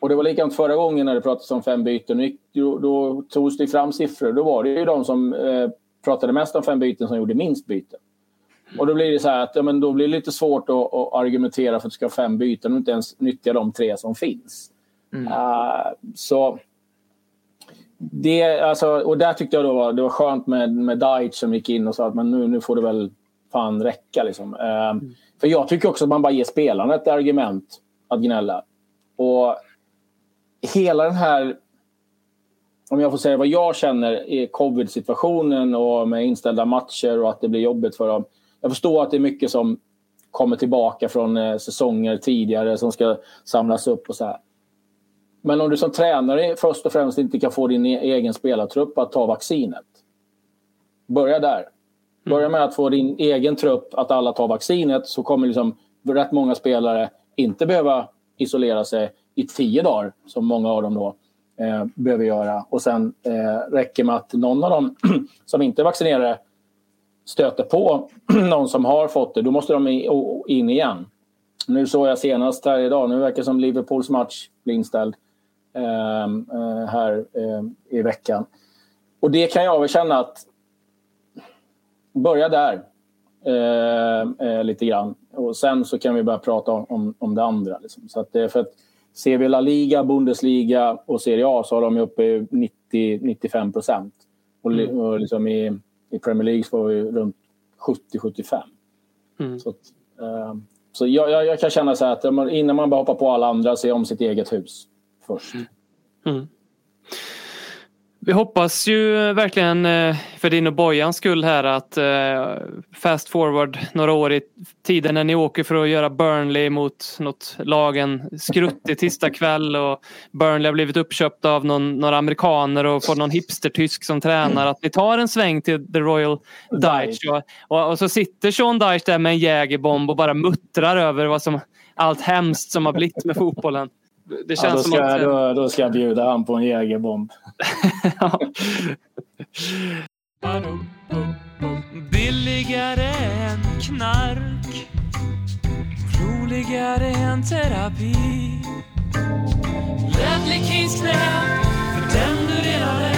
Och det var likadant förra gången när det pratades om fem byten. Då, då togs det fram siffror. Då var det ju de som eh, pratade mest om fem byten som gjorde minst byten. Och då blir det så här att ja, men då blir det lite svårt att, att argumentera för att du ska ha fem byten och inte ens nyttja de tre som finns. Mm. Uh, så det, alltså, och där tyckte jag då var, det var skönt med, med Deitch som gick in och sa att men nu, nu får det väl fan räcka. Liksom. Uh, mm. För jag tycker också att man bara ger spelarna ett argument att gnälla. Och hela den här om jag får säga vad jag känner i covid-situationen och med inställda matcher och att det blir jobbigt för dem. Jag förstår att det är mycket som kommer tillbaka från eh, säsonger tidigare som ska samlas upp och så här. Men om du som tränare först och främst inte kan få din e- egen spelartrupp att ta vaccinet. Börja där. Börja med att få din egen trupp att alla tar vaccinet så kommer liksom rätt många spelare inte behöva isolera sig i tio dagar som många av dem då eh, behöver göra. Och sen eh, räcker med att någon av dem som inte är vaccinerade stöter på någon som har fått det, då måste de in igen. Nu såg jag senast här idag, nu verkar det som Liverpools match blir inställd här eh, i veckan. Och det kan jag väl känna att börja där eh, eh, lite grann. Och sen så kan vi börja prata om, om, det andra. Liksom. Så att för att Ser vi La Liga, Bundesliga och Serie A så har de uppe i 90-95 procent. Och, mm. och liksom i, i Premier League var vi runt 70-75. Mm. Så, så jag, jag, kan känna så här att innan man bara hoppar på alla andra, se om sitt eget hus först. Mm. Vi hoppas ju verkligen eh, för din och Bojans skull här att eh, fast forward några år i tiden när ni åker för att göra Burnley mot något lagen skruttig tisdag kväll och Burnley har blivit uppköpta av någon, några amerikaner och får någon hipstertysk som tränar att ni tar en sväng till The Royal Dutch och, och, och så sitter Sean Dyche där med en jägerbomb och bara muttrar över vad som allt hemskt som har blivit med fotbollen. Det känns ja, då, ska, som att... då, då ska jag bjuda han på en jägerbomb. Billigare än knark Roligare än terapi Ledley Kings knä för den du redan är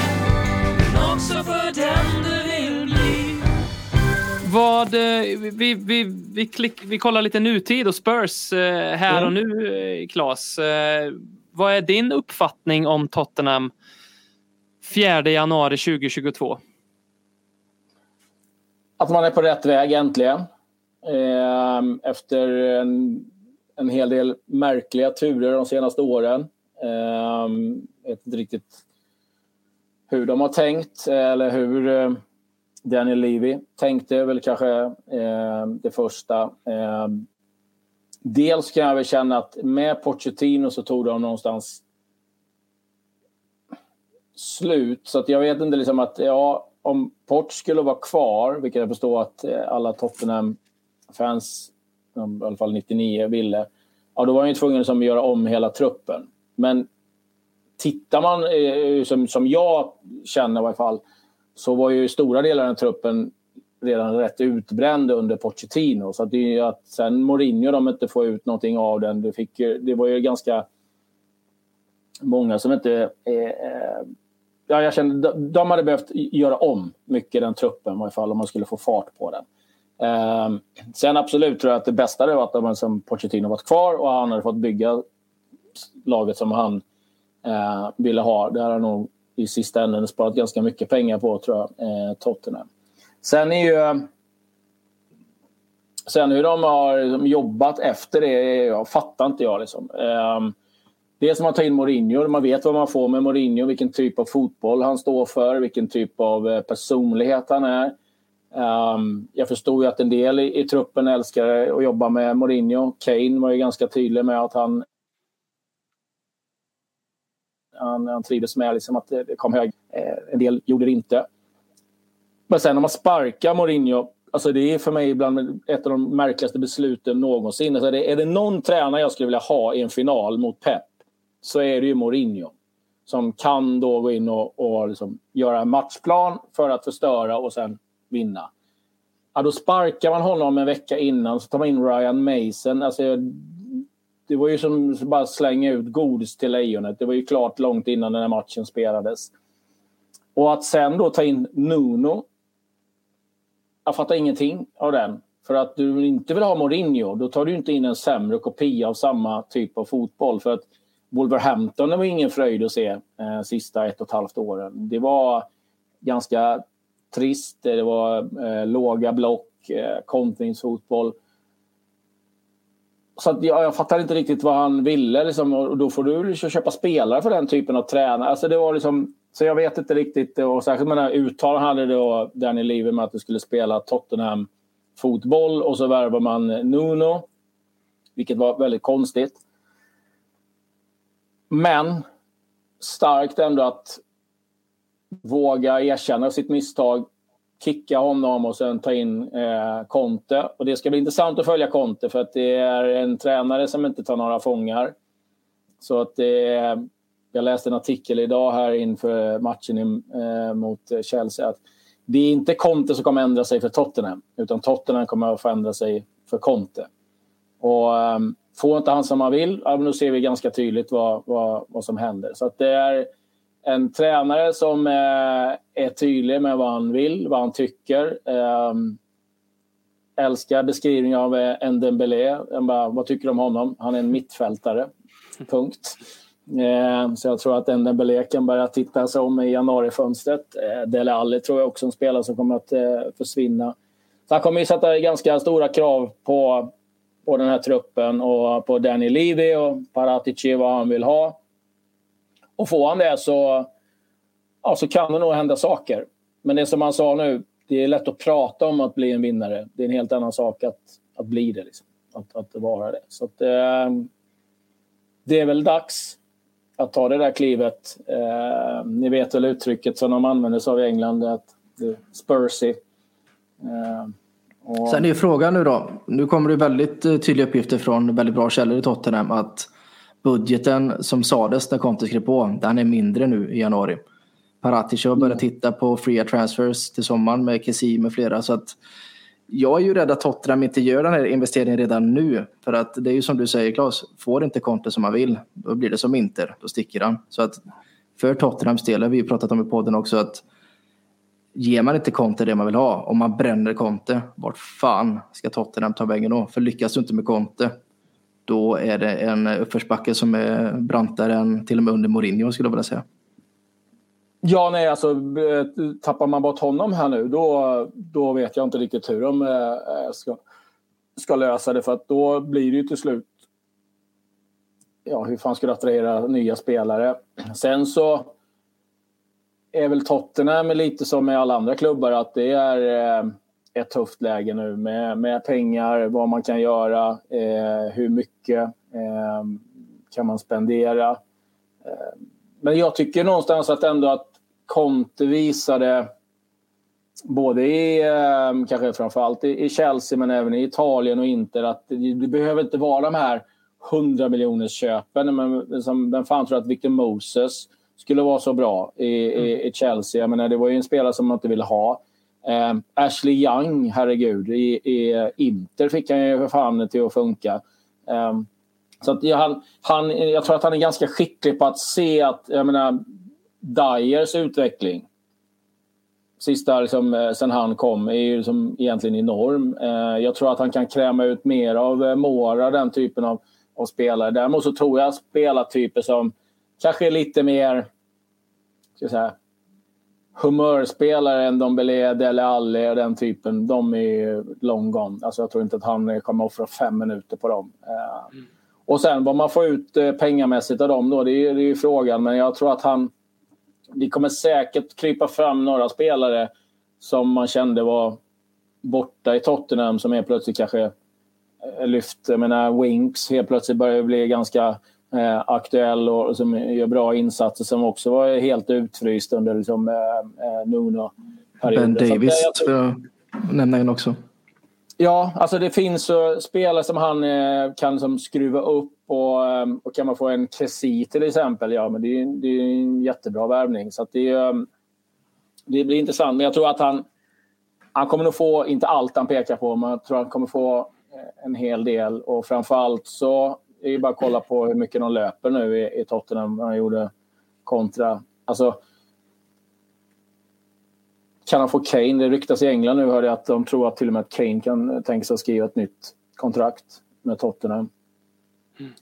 men också för den du vill vad, eh, vi, vi, vi, klick, vi kollar lite nutid och Spurs eh, här och nu, eh, Claes. Vad är din uppfattning om Tottenham 4 januari 2022? Att man är på rätt väg äntligen. Efter en, en hel del märkliga turer de senaste åren. Jag vet inte riktigt hur de har tänkt eller hur Daniel Levy tänkte väl kanske eh, det första. Eh, dels kan jag väl känna att med Pochettino så tog de någonstans slut. Så att jag vet inte liksom att ja, om Port skulle vara kvar, vilket jag förstår att eh, alla Tottenham-fans, i alla fall 99, ville. Ja, då var han ju tvungen liksom att göra om hela truppen. Men tittar man, eh, som, som jag känner i alla fall, så var ju stora delar av truppen redan rätt utbränd under Pochettino. Så att det är ju att sen Mourinho de inte får ut någonting av den. Det, fick, det var ju ganska många som inte... Eh, eh ja, jag kände, de hade behövt göra om mycket den truppen i alla fall om man skulle få fart på den. Eh, sen absolut tror jag att det bästa hade varit om som Pochettino varit kvar och han hade fått bygga laget som han eh, ville ha. Det hade nog i sista änden sparat ganska mycket pengar på, tror jag, eh, Tottenham. Sen är ju... Sen hur de har liksom jobbat efter det jag fattar inte jag. Liksom. Eh, det är som att ta in Mourinho. Man vet vad man får med Mourinho. Vilken typ av fotboll han står för. Vilken typ av eh, personlighet han är. Um, jag förstod ju att en del i, i, truppen älskar att jobba med Mourinho. Kane var ju ganska tydlig med att han han, han trivdes med liksom att det kom hög. Eh, en del gjorde det inte. Men sen när man sparkar Mourinho Alltså det är för mig ibland ett av de märkligaste besluten någonsin. Alltså det, är det någon tränare jag skulle vilja ha i en final mot Pep så är det ju Mourinho. Som kan då gå in och, och liksom göra en matchplan för att förstöra och sen vinna. Ja, då sparkar man honom en vecka innan så tar man in Ryan Mason. Alltså, det var ju som att bara slänga ut godis till lejonet. Det var ju klart långt innan den här matchen spelades. Och att sen då ta in Nuno. Jag fattar ingenting av den. För att du inte vill ha Mourinho, då tar du inte in en sämre kopia av samma typ av fotboll. För att Wolverhampton det var ingen fröjd att se eh, sista ett och ett halvt åren. Det var ganska trist. Det var eh, låga block, eh, kontringsfotboll. Så att jag, jag fattar inte riktigt vad han ville. Liksom, och då får du liksom köpa spelare för den typen av tränare. Alltså det var liksom, så jag vet inte riktigt. Och särskilt med eh, uttalandet här hade då Danny Levy med att du skulle spela Tottenham fotboll och så värvar man eh, Nuno. Vilket var väldigt konstigt. Men starkt ändå att våga erkänna sitt misstag, kicka honom och sen ta in eh, Conte. Och det ska bli intressant att följa Conte för att det är en tränare som inte tar några fångar. Så att det är, jag läste en artikel idag här inför matchen i, eh, mot Chelsea att det är inte Conte som kommer ändra sig för Tottenham utan Tottenham kommer att få ändra sig för Conte. Och eh, Får inte han som han vill, ja, då ser vi ganska tydligt vad, vad, vad som händer. Så det är en tränare som eh, är tydlig med vad han vill, vad han tycker. Eh, älskar beskrivningen av eh, Ndembele. Bara, vad tycker du om honom? Han är en mittfältare. Punkt. Eh, så jag tror att Ndembele kan börja titta sig om i januarifönstret. Eh, Dele Alli tror jag också är en spelare som kommer att försvinna. Så han kommer ju sätta ganska stora krav på på den här truppen och på Danny Levy och Paratici vad han vill ha. Och får han det så, ja, så kan det nog hända saker. Men det som han sa nu, det är lätt att prata om att bli en vinnare. Det är en helt annan sak att, att bli det. Liksom. Att, att vara det. Så att, eh, det är väl dags att ta det där klivet. Eh, ni vet väl uttrycket som de använder sig av i England, att Spursy. Eh, och... Sen är frågan nu då. Nu kommer det väldigt eh, tydliga uppgifter från väldigt bra källor i Tottenham att budgeten som sades när Conte skrev på, den är mindre nu i januari. Paratic har börjat mm. titta på fria transfers till sommaren med Kessie med flera. Så att jag är ju rädd att Tottenham inte gör den här investeringen redan nu. För att det är ju som du säger Claes, får inte Conte som han vill, då blir det som Inter, då sticker han. Så att för Tottenhams del, har vi pratat om i podden också, att ger man inte Conte det man vill ha, om man bränner Conte, vart fan ska Tottenham ta vägen då? För lyckas du inte med Conte, då är det en uppförsbacke som är brantare än till och med under Mourinho skulle jag vilja säga. Ja, nej, alltså eh, tappar man bort honom här nu, då, då vet jag inte riktigt hur de eh, ska, ska lösa det. För att då blir det ju till slut, ja, hur fan ska du attrahera nya spelare? Sen så är väl Tottenham lite som med alla andra klubbar att det är eh, ett tufft läge nu med, med pengar, vad man kan göra, eh, hur mycket eh, kan man spendera. Eh, men jag tycker någonstans att ändå att Conte visade både i, eh, kanske framförallt i Chelsea men även i Italien och Inter att det, det behöver inte vara de här 100 miljoners köpen. Men som, vem fan tror att Victor Moses skulle vara så bra i, i, mm. i Chelsea. Jag menar, det var ju en spelare som man inte ville ha. Eh, Ashley Young, herregud, i, i Inter fick han ju för fan till att funka. Eh, så att jag, han, han, jag tror att han är ganska skicklig på att se att, jag menar, Dyers utveckling sista liksom, eh, sen han kom är ju liksom egentligen enorm. Eh, jag tror att han kan kräma ut mer av eh, Mora, den typen av, av spelare. Däremot så tror jag spelartyper som kanske är lite mer ska säga, humörspelare än Dombele, Dele Alli och den typen, de är ju long gone. Alltså jag tror inte att han kommer offra fem minuter på dem. Eh, Och sen vad man får ut eh, pengamässigt av dem då, det är, det är ju frågan. Men jag tror att han... Det kommer säkert krypa fram några spelare som man kände var borta i Tottenham som är plötsligt kanske eh, lyft. Jag menar, Winks helt plötsligt börjar bli ganska eh, aktuell och, som gör bra insatser som också var helt utfryst under liksom, eh, eh, Nuno-perioden. Ben att, eh, Davis jag tror- att nämna en också. Ja, alltså det finns uh, spelare som han eh, kan som skruva upp och, och kan man få en Kessie till exempel, ja men det är, det är en jättebra värvning. Så det, um, det blir intressant. Men jag tror att han, han kommer nog få, inte allt han pekar på, men jag tror han kommer få en hel del. Och framförallt så är det bara att kolla på hur mycket de löper nu i, i Tottenham. Han gjorde kontra... Alltså, kan han få Kane? Det ryktas i England nu hörde jag att de tror att till och med att Kane kan tänka sig att skriva ett nytt kontrakt med Tottenham.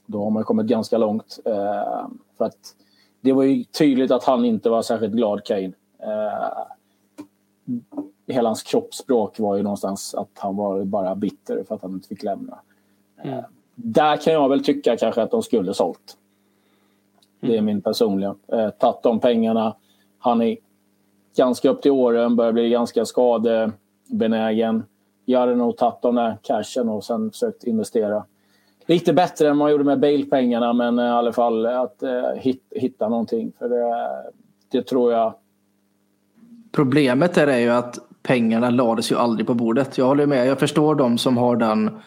Då har man kommit ganska långt. Eh, för att det var ju tydligt att han inte var särskilt glad, Kane. Eh, hela hans kroppsspråk var ju någonstans att han var bara bitter för att han inte fick lämna. Eh, där kan jag väl tycka kanske att de skulle sålt. Det är min personliga. Eh, tagit de pengarna. Han är ganska upp till åren, börjar bli ganska skadebenägen. Jag hade nog tagit de där cashen och sen försökt investera. Lite bättre än man gjorde med Bale-pengarna, men i alla fall att eh, hit, hitta någonting. För det, det tror jag... Problemet är ju att pengarna lades ju aldrig på bordet. Jag håller med. Jag förstår de som har den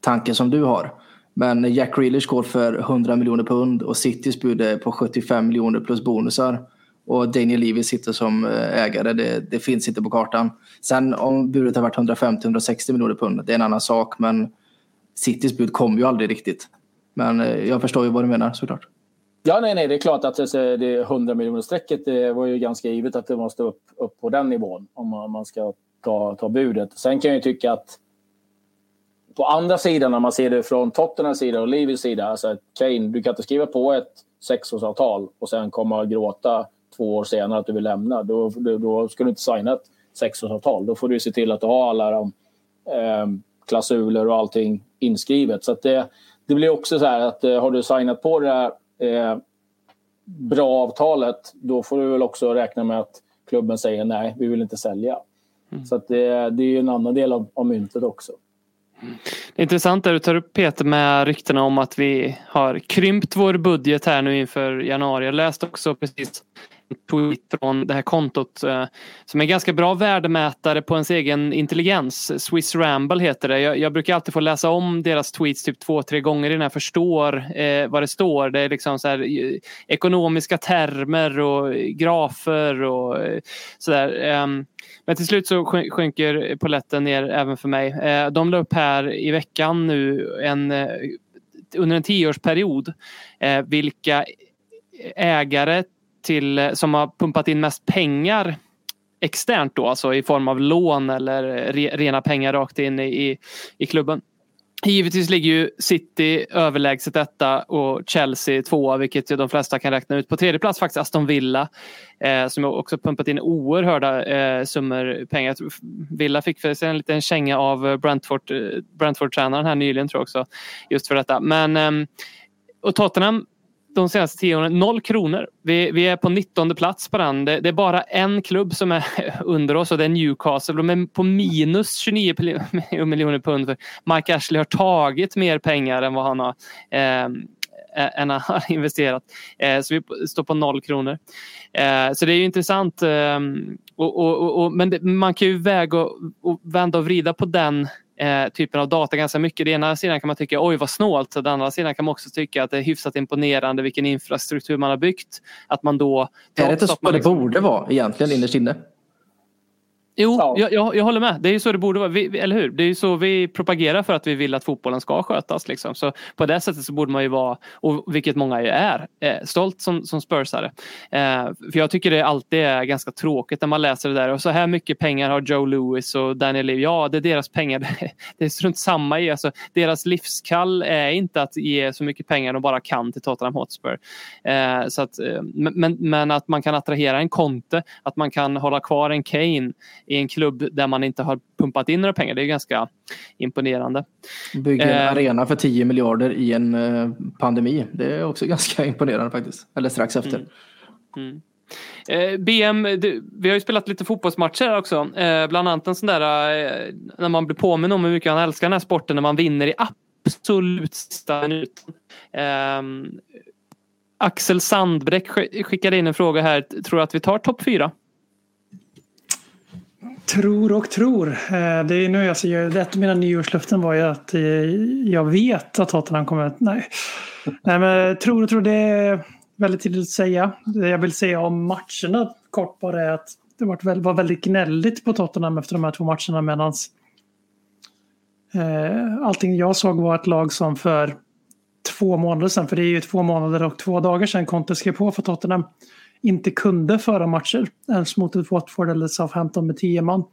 tanken som du har. Men Jack Grealish går för 100 miljoner pund och Citys bud är på 75 miljoner plus bonusar. Och Daniel Levy sitter som eh, ägare. Det, det finns inte på kartan. Sen om budet har varit 150-160 miljoner pund, det är en annan sak. Men Citys bud kom ju aldrig riktigt. Men eh, jag förstår ju vad du menar såklart. Ja, nej, nej, det är klart att det, 100 miljoner strecket det var ju ganska givet att det måste upp, upp på den nivån om man, om man ska ta, ta budet. Sen kan jag ju tycka att på andra sidan, när man ser det från Tottenhams sida och Livys sida, alltså Kane, du kan inte skriva på ett sexårsavtal och sen komma och gråta två år senare att du vill lämna. Då, då, då ska du inte signa ett sexårsavtal. Då får du se till att du har alla de eh, klausuler och allting inskrivet. Så det, det blir också så här att eh, har du signat på det här eh, bra avtalet, då får du väl också räkna med att klubben säger nej, vi vill inte sälja. Så att det, det är ju en annan del av, av myntet också. Det är intressant det du tar upp Peter med ryktena om att vi har krympt vår budget här nu inför januari. Jag läste också precis tweet från det här kontot eh, som är en ganska bra värdemätare på ens egen intelligens. Swiss Ramble heter det. Jag, jag brukar alltid få läsa om deras tweets typ två, tre gånger innan jag förstår eh, vad det står. Det är liksom så här, eh, ekonomiska termer och grafer och eh, sådär. Ehm, men till slut så sjunker poletten ner även för mig. Eh, De la upp här i veckan nu en, eh, under en tioårsperiod eh, vilka ägare till, eh, som har pumpat in mest pengar externt då, alltså i form av lån eller eh, re, rena pengar rakt in i, i, i klubben. Givetvis ligger ju City överlägset detta och Chelsea tvåa, vilket ju de flesta kan räkna ut. På tredje plats faktiskt Aston Villa eh, som också pumpat in oerhörda eh, summor pengar. Villa fick för sig en liten känga av eh, Brentford, Brentford-tränaren här nyligen tror jag också. Just för detta. Men, eh, och Tottenham de senaste tio åren, noll kronor. Vi, vi är på 19 plats på den. Det, det är bara en klubb som är under oss och det är Newcastle. De är på minus 29 miljoner pund. För Mike Ashley har tagit mer pengar än vad han har, eh, än han har investerat. Eh, så vi står på noll kronor. Eh, så det är ju intressant. Eh, och, och, och, och, men det, man kan ju väga och, och vända och vrida på den eh, typen av data ganska mycket. Den ena sidan kan man tycka oj vad snålt. Den andra sidan kan man också tycka att det är hyfsat imponerande vilken infrastruktur man har byggt. Att man då... Är det inte så det liksom- borde vara egentligen innerst inne? Jo, Ja. jag, jag, jag håller med. Det är ju så det borde vara. Vi, eller hur? Det är ju så vi propagerar för att vi vill att fotbollen ska skötas. Liksom. Så på det sättet så borde man ju vara, och vilket många ju är, eh, stolt som, som spursare. Eh, för jag tycker det alltid är ganska tråkigt när man läser det där. Och så här mycket pengar har Joe Lewis och Daniel Levy. Ja, det är deras pengar. Det är strunt samma i. Alltså, deras livskall är inte att ge så mycket pengar de bara kan till Tottenham Hotspur. Eh, så att, eh, men, men- men att man kan attrahera en Conte, att man kan hålla kvar en Kane i en klubb där man inte har pumpat in några pengar. Det är ganska imponerande. Bygga en Eh. arena för 10 miljarder i en eh, pandemi. Det är också ganska imponerande faktiskt. Eller strax efter. Mm. Eh, BM, det, vi har ju spelat lite fotbollsmatcher också. Eh, bland annat en sån där eh, när man blir påminn om hur mycket han älskar den här sporten när man vinner i absolut sista minuten. Eh, Axel Sandbräck sk- skickade in en fråga här. Tror du att vi tar topp fyra? Tror och tror. Eh, det är nu jag ser, ett av mina nyårslöften var ju att eh, jag vet att Tottenham kommer. Nej. Nej men tror och tror, det är väldigt tidigt att säga. Det jag vill säga om matcherna kort bara är att det var väldigt gnälligt på Tottenham efter de här två matcherna medan eh, allting jag såg var ett lag som för två månader sedan, för det är ju två månader och två dagar sedan Conte skrev på för Tottenham, inte kunde föra matcher ens mot ett Watford eller Southampton med tio man.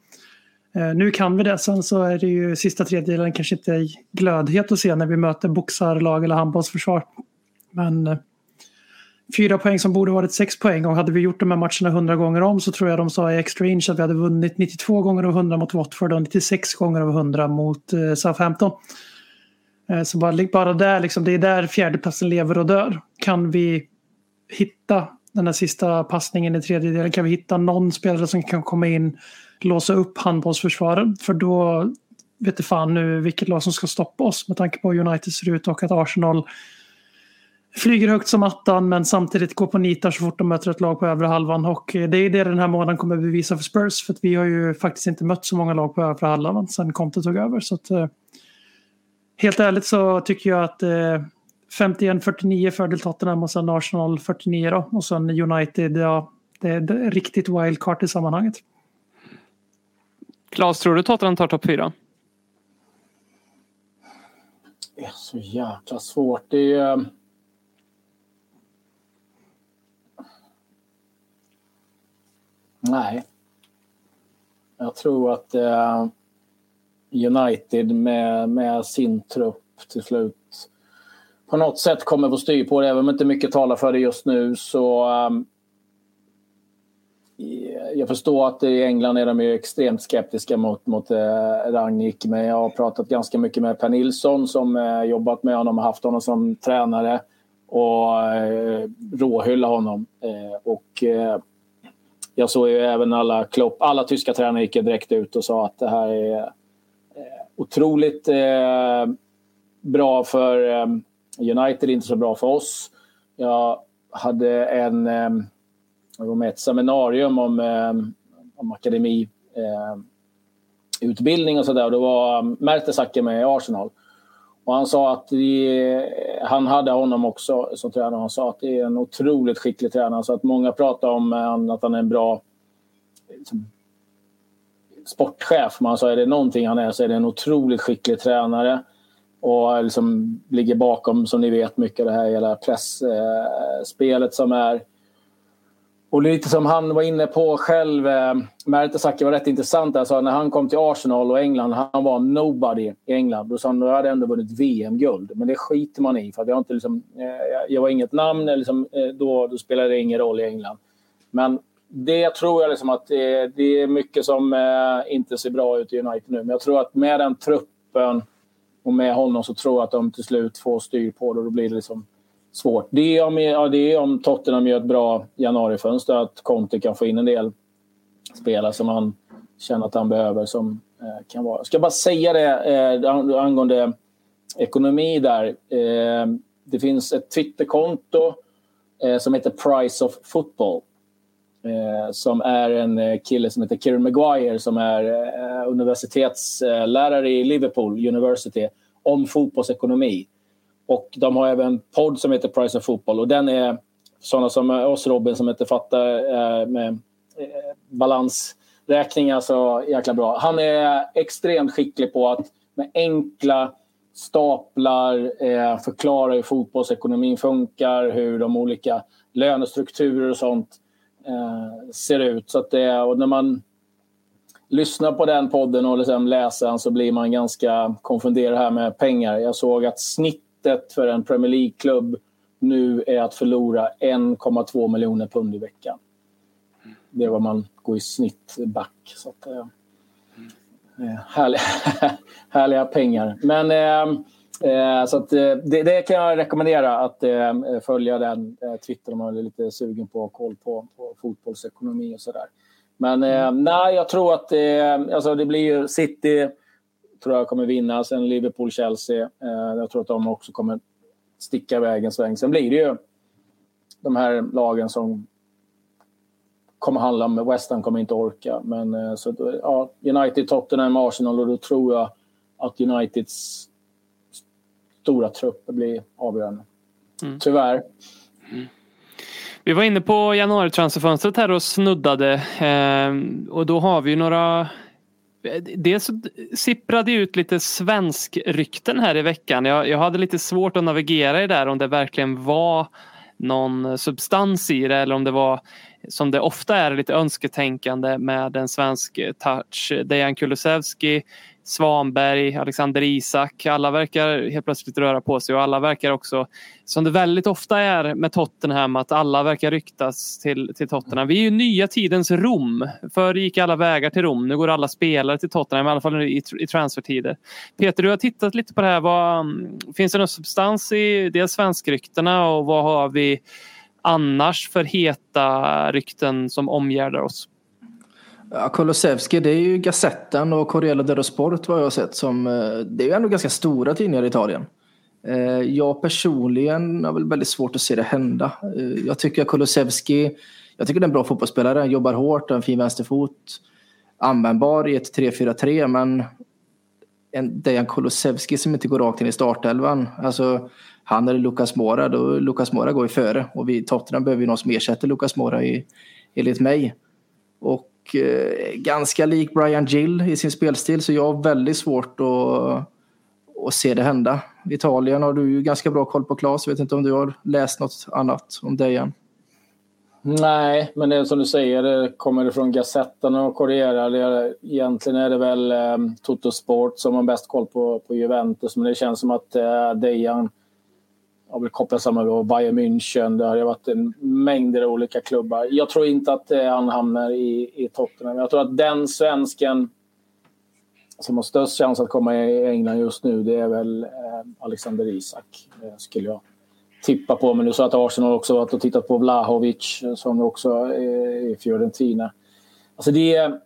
Eh, nu kan vi det, sen så är det ju sista tredjedelen kanske inte glödhet att se när vi möter boxarlag eller handbollsförsvar. Men eh, fyra poäng som borde varit sex poäng och hade vi gjort de här matcherna hundra gånger om så tror jag de sa i extra inch att vi hade vunnit 92 gånger av 100 mot Watford och 96 gånger av 100 mot eh, Southampton. Så bara, bara där, liksom, det är där fjärdeplatsen lever och dör. Kan vi hitta den här sista passningen i tredjedelen kan vi hitta någon spelare som kan komma in, låsa upp handbollsförsvaret, för då vet det fan nu vilket lag som ska stoppa oss med tanke på hur United ser ut och att Arsenal flyger högt som attan men samtidigt går på nitar så fort de möter ett lag på övre halvan. Och eh, det är det den här månaden kommer bevisa för Spurs. För att vi har ju faktiskt inte mött så många lag på övre halvan sen Conte tog över. Så att, eh, helt ärligt så tycker jag att eh, 51-49 fördel Tottenham och sen Arsenal 49 då. Och sen United, ja, det är ett riktigt wildcard i sammanhanget. Claes, tror du Tottenham tar topp fyra? Det är så jäkla svårt. Det är... eh, Nej. Jag tror att eh, United med, med sin trupp till slut på något sätt kommer få styr på det. Även om inte mycket talar för det just nu så um, jag förstår att i England är de ju extremt skeptiska mot, mot eh, Rangnick. Men jag har pratat ganska mycket med Per Nilsson som eh, jobbat med honom och haft honom som tränare. Och eh, råhylla honom. Eh, och eh, jag såg ju även alla Klopp, alla tyska tränare gick direkt ut och sa att det här är eh, otroligt eh, bra för ehm, United är inte så bra för oss. Jag hade en eh, jag var med ett seminarium om, eh, om akademi eh, utbildning och sådär. Då var Mertesacker med i Arsenal. Och han sa att det, han hade honom också som tränare. Han sa att det är en otroligt skicklig tränare. Så att många pratar om att han är en bra liksom, sportchef. Men han sa är det någonting han är så är det en otroligt skicklig tränare. Och liksom ligger bakom, som ni vet, mycket av det här hela pressspelet som är. Och lite som han var inne på själv, eh, Mertesacker var rätt intressant. Alltså, när han kom till Arsenal och England, han var nobody i England. Då sa han, hade ändå vunnit VM-guld. Men det skiter man i, för att jag, inte liksom, eh, jag var inget namn, eller liksom, eh, då, då spelade det ingen roll i England. Men det tror jag liksom att det, det är mycket som eh, inte ser bra ut i United nu. Men jag tror att med den truppen och med honom så tror jag att de till slut får styr på det och då blir det liksom svårt. Det är om, ja, det är om Tottenham gör ett bra januarifönster att Conte kan få in en del spelare som han känner att han behöver. Som, eh, kan vara. Jag ska bara säga det eh, angående ekonomi där. Eh, det finns ett Twitterkonto eh, som heter Price of Football. Eh, som är en eh, kille som heter Kieran Maguire som är eh, universitetslärare i Liverpool University om fotbollsekonomi. Och de har även en podd som heter Price of Football och den är sådana som eh, oss Robin som inte fattar eh, med eh, balansräkningar så alltså, jäkla bra. Han är extremt skicklig på att med enkla staplar förklara hur fotbollsekonomin funkar, hur de olika lönestrukturer och sånt eh, ser ut. Så att det, och när man lyssnar på den podden och liksom läser den så blir man ganska konfunderad här med pengar. Jag såg att snittet för en Premier League-klubb nu är att förlora 1,2 miljoner pund i veckan. Det är vad man går i snitt back. Så att, eh, eh härliga, härliga pengar. Men eh, eh, så att, eh, det, det, kan jag rekommendera att eh, följa den eh, Twitter om man är lite sugen på koll på, på fotbollsekonomi och sådär. Men mm. nej, jag tror att alltså det blir ju City tror jag kommer vinna, sen Liverpool-Chelsea. jag tror att de också kommer sticka iväg en sväng. Sen blir det ju de här lagen som kommer handla med West Ham kommer inte orka. Men eh, så, ja, United, Tottenham, Arsenal och då tror jag att Uniteds stora trupp blir avgörande. Mm. Tyvärr. Mm. Vi var inne på januari-transferfönstret här och snuddade. Eh, och då har vi några Dels sipprade ut lite svensk rykten här i veckan. Jag, jag hade lite svårt att navigera i där om det verkligen var någon substans i det eller om det var som det ofta är lite önsketänkande med en svensk touch. Dejan Kulusevski Svanberg, Alexander Isak. Alla verkar helt plötsligt röra på sig och alla verkar också, som det väldigt ofta är med Tottenham, att alla verkar ryktas till, till Tottenham. Vi är ju nya tidens Rom. Förr gick alla vägar till Rom. Nu går alla spelare till Tottenham, i alla fall i, i transfertider. Peter, du har tittat lite på det här. Vad, mm, finns det någon substans i dels svenskryktena och vad har vi annars för heta rykten som omgärdar oss? Ja, Kolosevski, det är ju Gazetten och Corriere dello Sport vad jag har sett som, eh, det är ju ändå ganska stora tidningar i Italien. Eh, jag personligen har väl väldigt svårt att se det hända. Eh, jag tycker att Kolosevski, jag tycker det är en bra fotbollsspelare, han jobbar hårt, har en fin vänsterfot, användbar i ett 3-4-3 men en Dejan Kolosevski som inte går rakt in i startelvan. Alltså, han eller Lucas Mora, då Lucas Mora går ju före och vi Tottenham behöver ju någon som ersätter Lucas Mora i, enligt mig. Och eh, ganska lik Brian Gill i sin spelstil så jag har väldigt svårt att, att se det hända. Italien har du ju ganska bra koll på Claes. Jag vet inte om du har läst något annat om Dejan? Nej, men det är som du säger, det kommer från Gazetten och Corriere. Egentligen är det väl eh, Toto Sport som har bäst koll på, på Juventus, men det känns som att eh, Dejan har vill kopplat samman med Bayern München. Det har varit en mängd olika klubbar. Jag tror inte att eh, han hamnar i, i Tottenham. Jag tror att den svensken som har störst chans att komma i England just nu det är väl eh, Alexander Isak. Det skulle jag tippa på. Men du sa att Arsenal också varit och tittat på Vlahovic som också är i Fiorentina. Alltså det är...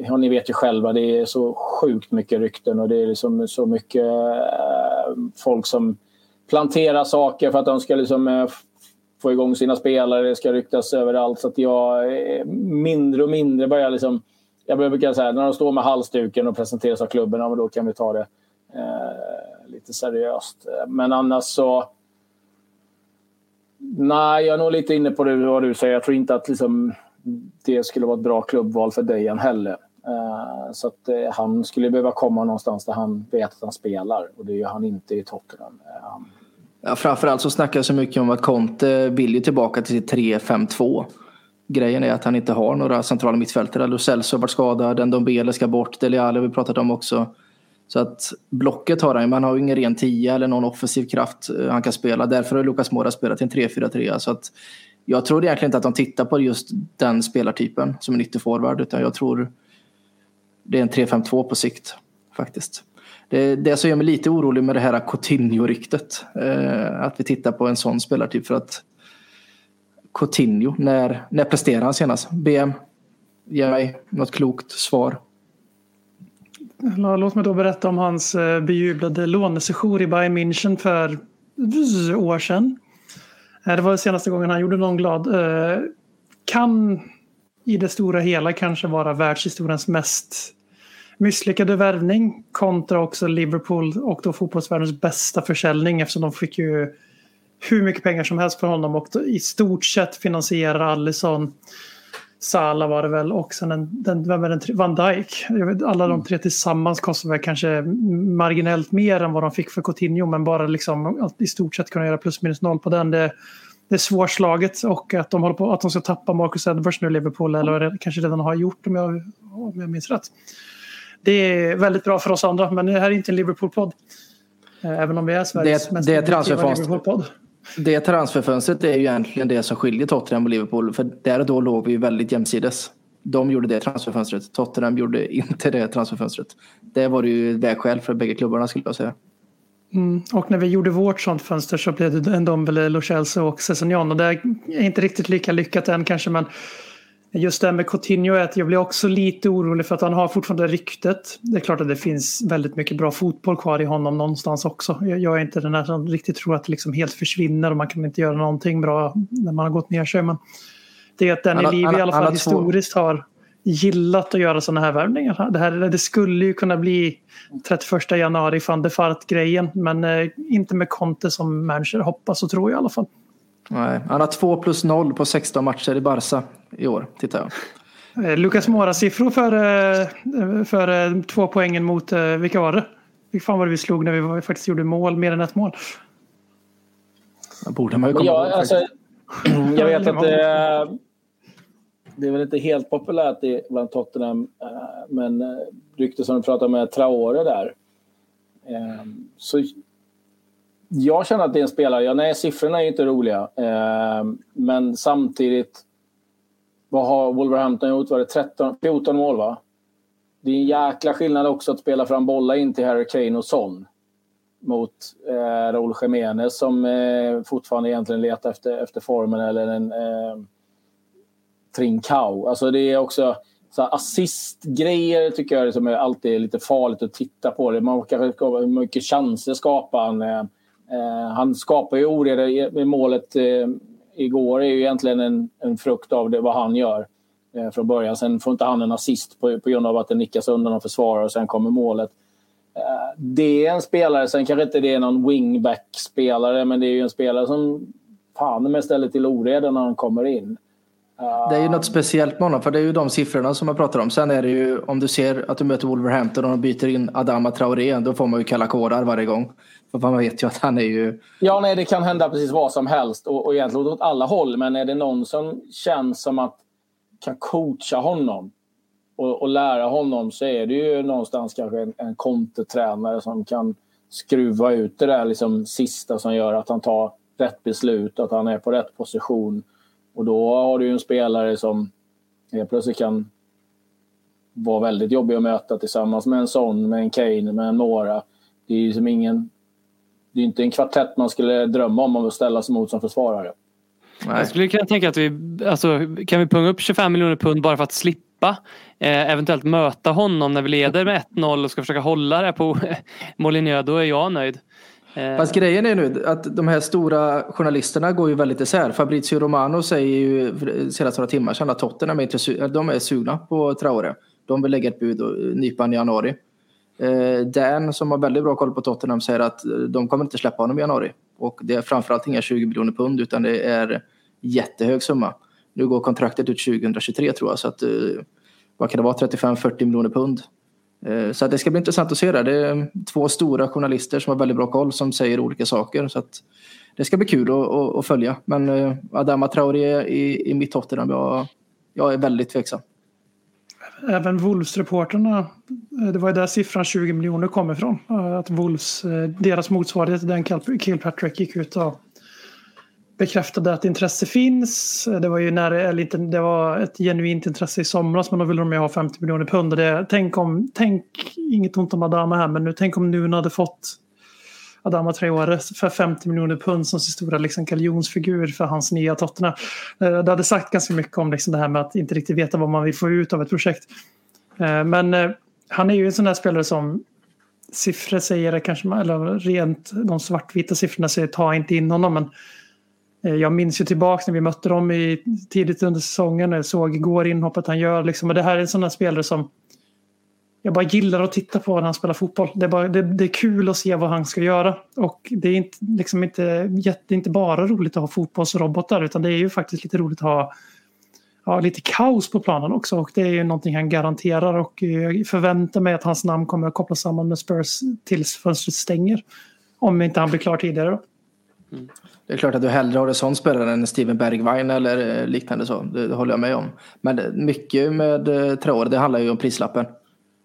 Ja, ni vet ju själva, det är så sjukt mycket rykten och det är liksom så mycket folk som plantera saker för att de ska liksom, eh, få igång sina spelare. Det ska ryktas överallt. Så att jag eh, mindre och mindre börjar liksom... Jag brukar säga när de står med halsduken och presenteras av klubben, ja, då kan vi ta det eh, lite seriöst. Men annars så... Nej, jag är nog lite inne på det, vad du säger. Jag tror inte att liksom, det skulle vara ett bra klubbval för Dejan heller. Eh, så att eh, han skulle behöva komma någonstans där han vet att han spelar och det gör han inte i Tottenham. Eh, Ja, framförallt så snackar jag så mycket om att Conte vill ju tillbaka till sitt 3-5-2. Grejen är att han inte har några centrala mittfältare. Lo Celso har varit skadad, Ndombele ska bort, Dele Alli har vi pratat om också. Så att blocket har han ju, men han har ju ingen ren tia eller någon offensiv kraft eh, han kan spela. Därför har Lucas Moura spelat i en 3-4-3. Så att jag tror egentligen inte att de tittar på just den spelartypen som en ytterforward, utan jag tror det är en 3-5-2 på sikt faktiskt. Det, det som gör mig lite orolig med det här Coutinho-ryktet. Eh, att vi tittar på en sån spelartyp för att Coutinho, när, när presterade han senast? BM, ge mig något klokt svar. Låt mig då berätta om hans eh, bejublade lånesession i Bayern München för år sedan. Eh, det var senaste gången han gjorde någon glad. Eh, kan i det stora hela kanske vara världshistoriens mest misslyckade värvning kontra också Liverpool och då fotbollsvärldens bästa försäljning eftersom de fick ju hur mycket pengar som helst för honom och i stort sett finansierar Allison Salah var det väl och sen den, den, vem är den, Van Dijk. Vet, alla de tre tillsammans kostar väl kanske marginellt mer än vad de fick för Coutinho men bara liksom att i stort sett kunna göra plus minus noll på den. Det, det är svårslaget och att de håller på att de ska tappa Marcus Edwards nu i Liverpool eller kanske redan har gjort om jag, om jag minns rätt. Det är väldigt bra för oss andra men det här är inte en Liverpool-podd. Eh, Även om vi är Sveriges Det- mest det. Liverpool-podd. Det transferfönstret är ju egentligen det som skiljer Tottenham och Liverpool. För där och då låg vi ju väldigt jämsides. De gjorde det transferfönstret. Tottenham gjorde inte det transferfönstret. Det var det ju vägskäl för bägge klubbarna skulle jag säga. Mm. Och när vi gjorde vårt sånt fönster så blev det en Dombele, Lo Celso och Sessignon. Och det är inte riktigt lika lyckat än kanske men just det här med Coutinho är att jag blir också lite orolig för att han har fortfarande ryktet. Det är klart att det finns väldigt mycket bra fotboll kvar i honom någonstans också. Jag, är inte den här som riktigt tror att det liksom helt försvinner och man kan inte göra någonting bra när man har gått ner sig. Men det är att han har- i alla fall två- historiskt har gillat att göra sådana här värvningar. Det, här, det skulle ju kunna bli 31 januari van de Fart-grejen men eh, inte med Conte som manager hoppas och tror jag i alla fall. Nej, han har 2 plus 0 på 16 matcher i Barca i år, tittar jag. Eh, Lucas Mora-siffror för, eh, för eh, två poängen mot, vilka var det? Vilka fan var det vi slog när vi faktiskt gjorde mål, mer än ett mål? Det borde man ju komma jag, ihåg. alltså, jag vet att det, det är väl inte helt populärt i, bland Tottenham, men ryktet som du pratade med Traore där. Eh, Så jag känner att det är en spelare, ja, nej siffrorna är ju inte roliga, eh, men samtidigt vad har Wolverhampton gjort? Var det 13, 14 mål va? Det är en jäkla skillnad också att spela fram bollar in till Harry Kane och Son mot eh, Raúl Jiménez som eh, fortfarande egentligen letar efter, efter formen eller en eh, Trincao. Alltså det är också så här, assistgrejer tycker jag som är alltid är lite farligt att titta på. Det. Man kanske hur mycket chanser skapar han? Eh, eh han skapar ju oreda i målet eh, igår är ju egentligen en, en frukt av det, vad han gör eh, från början. Sen får inte han en assist på, på grund av att det nickas undan av försvarare och sen kommer målet. Eh, det är en spelare, sen kanske inte det är någon wingback-spelare, men det är ju en spelare som fan med ställer till oreda när han kommer in. Det är ju något speciellt med honom, för det är ju de siffrorna som man pratar om. Sen är det ju, om du ser att du möter Wolverhampton och de byter in Adama Traoré, då får man ju kalla kårar varje gång. För man vet ju att han är ju... Ja, nej, det kan hända precis vad som helst och, och egentligen åt alla håll. Men är det någon som känns som att kan coacha honom och, och lära honom så är det ju någonstans kanske en, en kontertränare som kan skruva ut det där liksom sista som gör att han tar rätt beslut, att han är på rätt position. Och då har du ju en spelare som helt plötsligt kan vara väldigt jobbig att möta tillsammans med en sån, med en Kane, med en Mora. Det är ju som ingen det är inte en kvartett man skulle drömma om att ställa sig mot som försvarare. Nej. Jag skulle kunna tänka att vi, alltså, kan vi punga upp 25 miljoner pund bara för att slippa eh, eventuellt möta honom när vi leder med 1-0 och ska försöka hålla det på Molineux, då är jag nöjd. Eh, Fast grejen är nu att de här stora journalisterna går ju väldigt isär. Fabrizio Romano säger ju senast några timmar sedan att Tottenham är, inte, de är sugna på Traore. De vill lägga ett bud och nypa i januari. Eh, Dan som har väldigt bra koll på Tottenham säger att eh, de kommer inte släppa honom i januari. Och det är framförallt inga 20 miljoner pund utan det är jättehög summa. Nu går kontraktet ut 2023 tror jag så att eh, vad kan det vara 35-40 miljoner pund. Eh, Så att det ska bli intressant att se det. Det är två stora journalister som har väldigt bra koll som säger olika saker. Så att det ska bli kul att, att, att följa. Men eh, Adama Traoré i, i mitt Tottenham, jag, jag är väldigt tveksam. Även Wolves-reporterna, eh, det var ju där siffran 20 miljoner kom ifrån. Eh, att Wolves, eh, deras motsvarighet till den Kilpatrick gick ut och bekräftade att intresse finns. Det var ju när, eller inte, det var ett genuint intresse i somras men då ville de ju ha 50 miljoner pund. Det, tänk om, tänk, inget ont om Adama här men nu, tänk om Nuno hade fått Adama Traore för 50 miljoner pund som sin stora liksom, galjonsfigur för hans nya Tottenham. Eh, Det hade sagt ganska mycket om liksom, det här med att inte riktigt veta vad man vill få ut av ett projekt. Eh, Men eh, han är ju en sån där spelare som siffror säger det kanske, eller rent de svartvita siffrorna säger ta inte in honom. Men eh, jag minns ju tillbaka när vi mötte dem i, tidigt under säsongen. och såg igår inhoppet han gör. Liksom, och det här är en sån där spelare som jag bara gillar att titta på när han spelar fotboll. Det är, bara, det, det är kul att se vad han ska göra. Och det är inte, liksom inte, jätte, inte bara roligt att ha fotbollsrobotar utan det är ju faktiskt lite roligt att ha ja, lite kaos på planen också och det är ju någonting han garanterar och jag förväntar mig att hans namn kommer att kopplas samman med Spurs tills fönstret stänger. Om inte han blir klar tidigare. Då. Mm. Det är klart att du hellre har en sån spelare än Steven Bergwijn eller eh, liknande så. Det, det håller jag med om. Men eh, mycket med eh, Traore, det handlar ju om prislappen.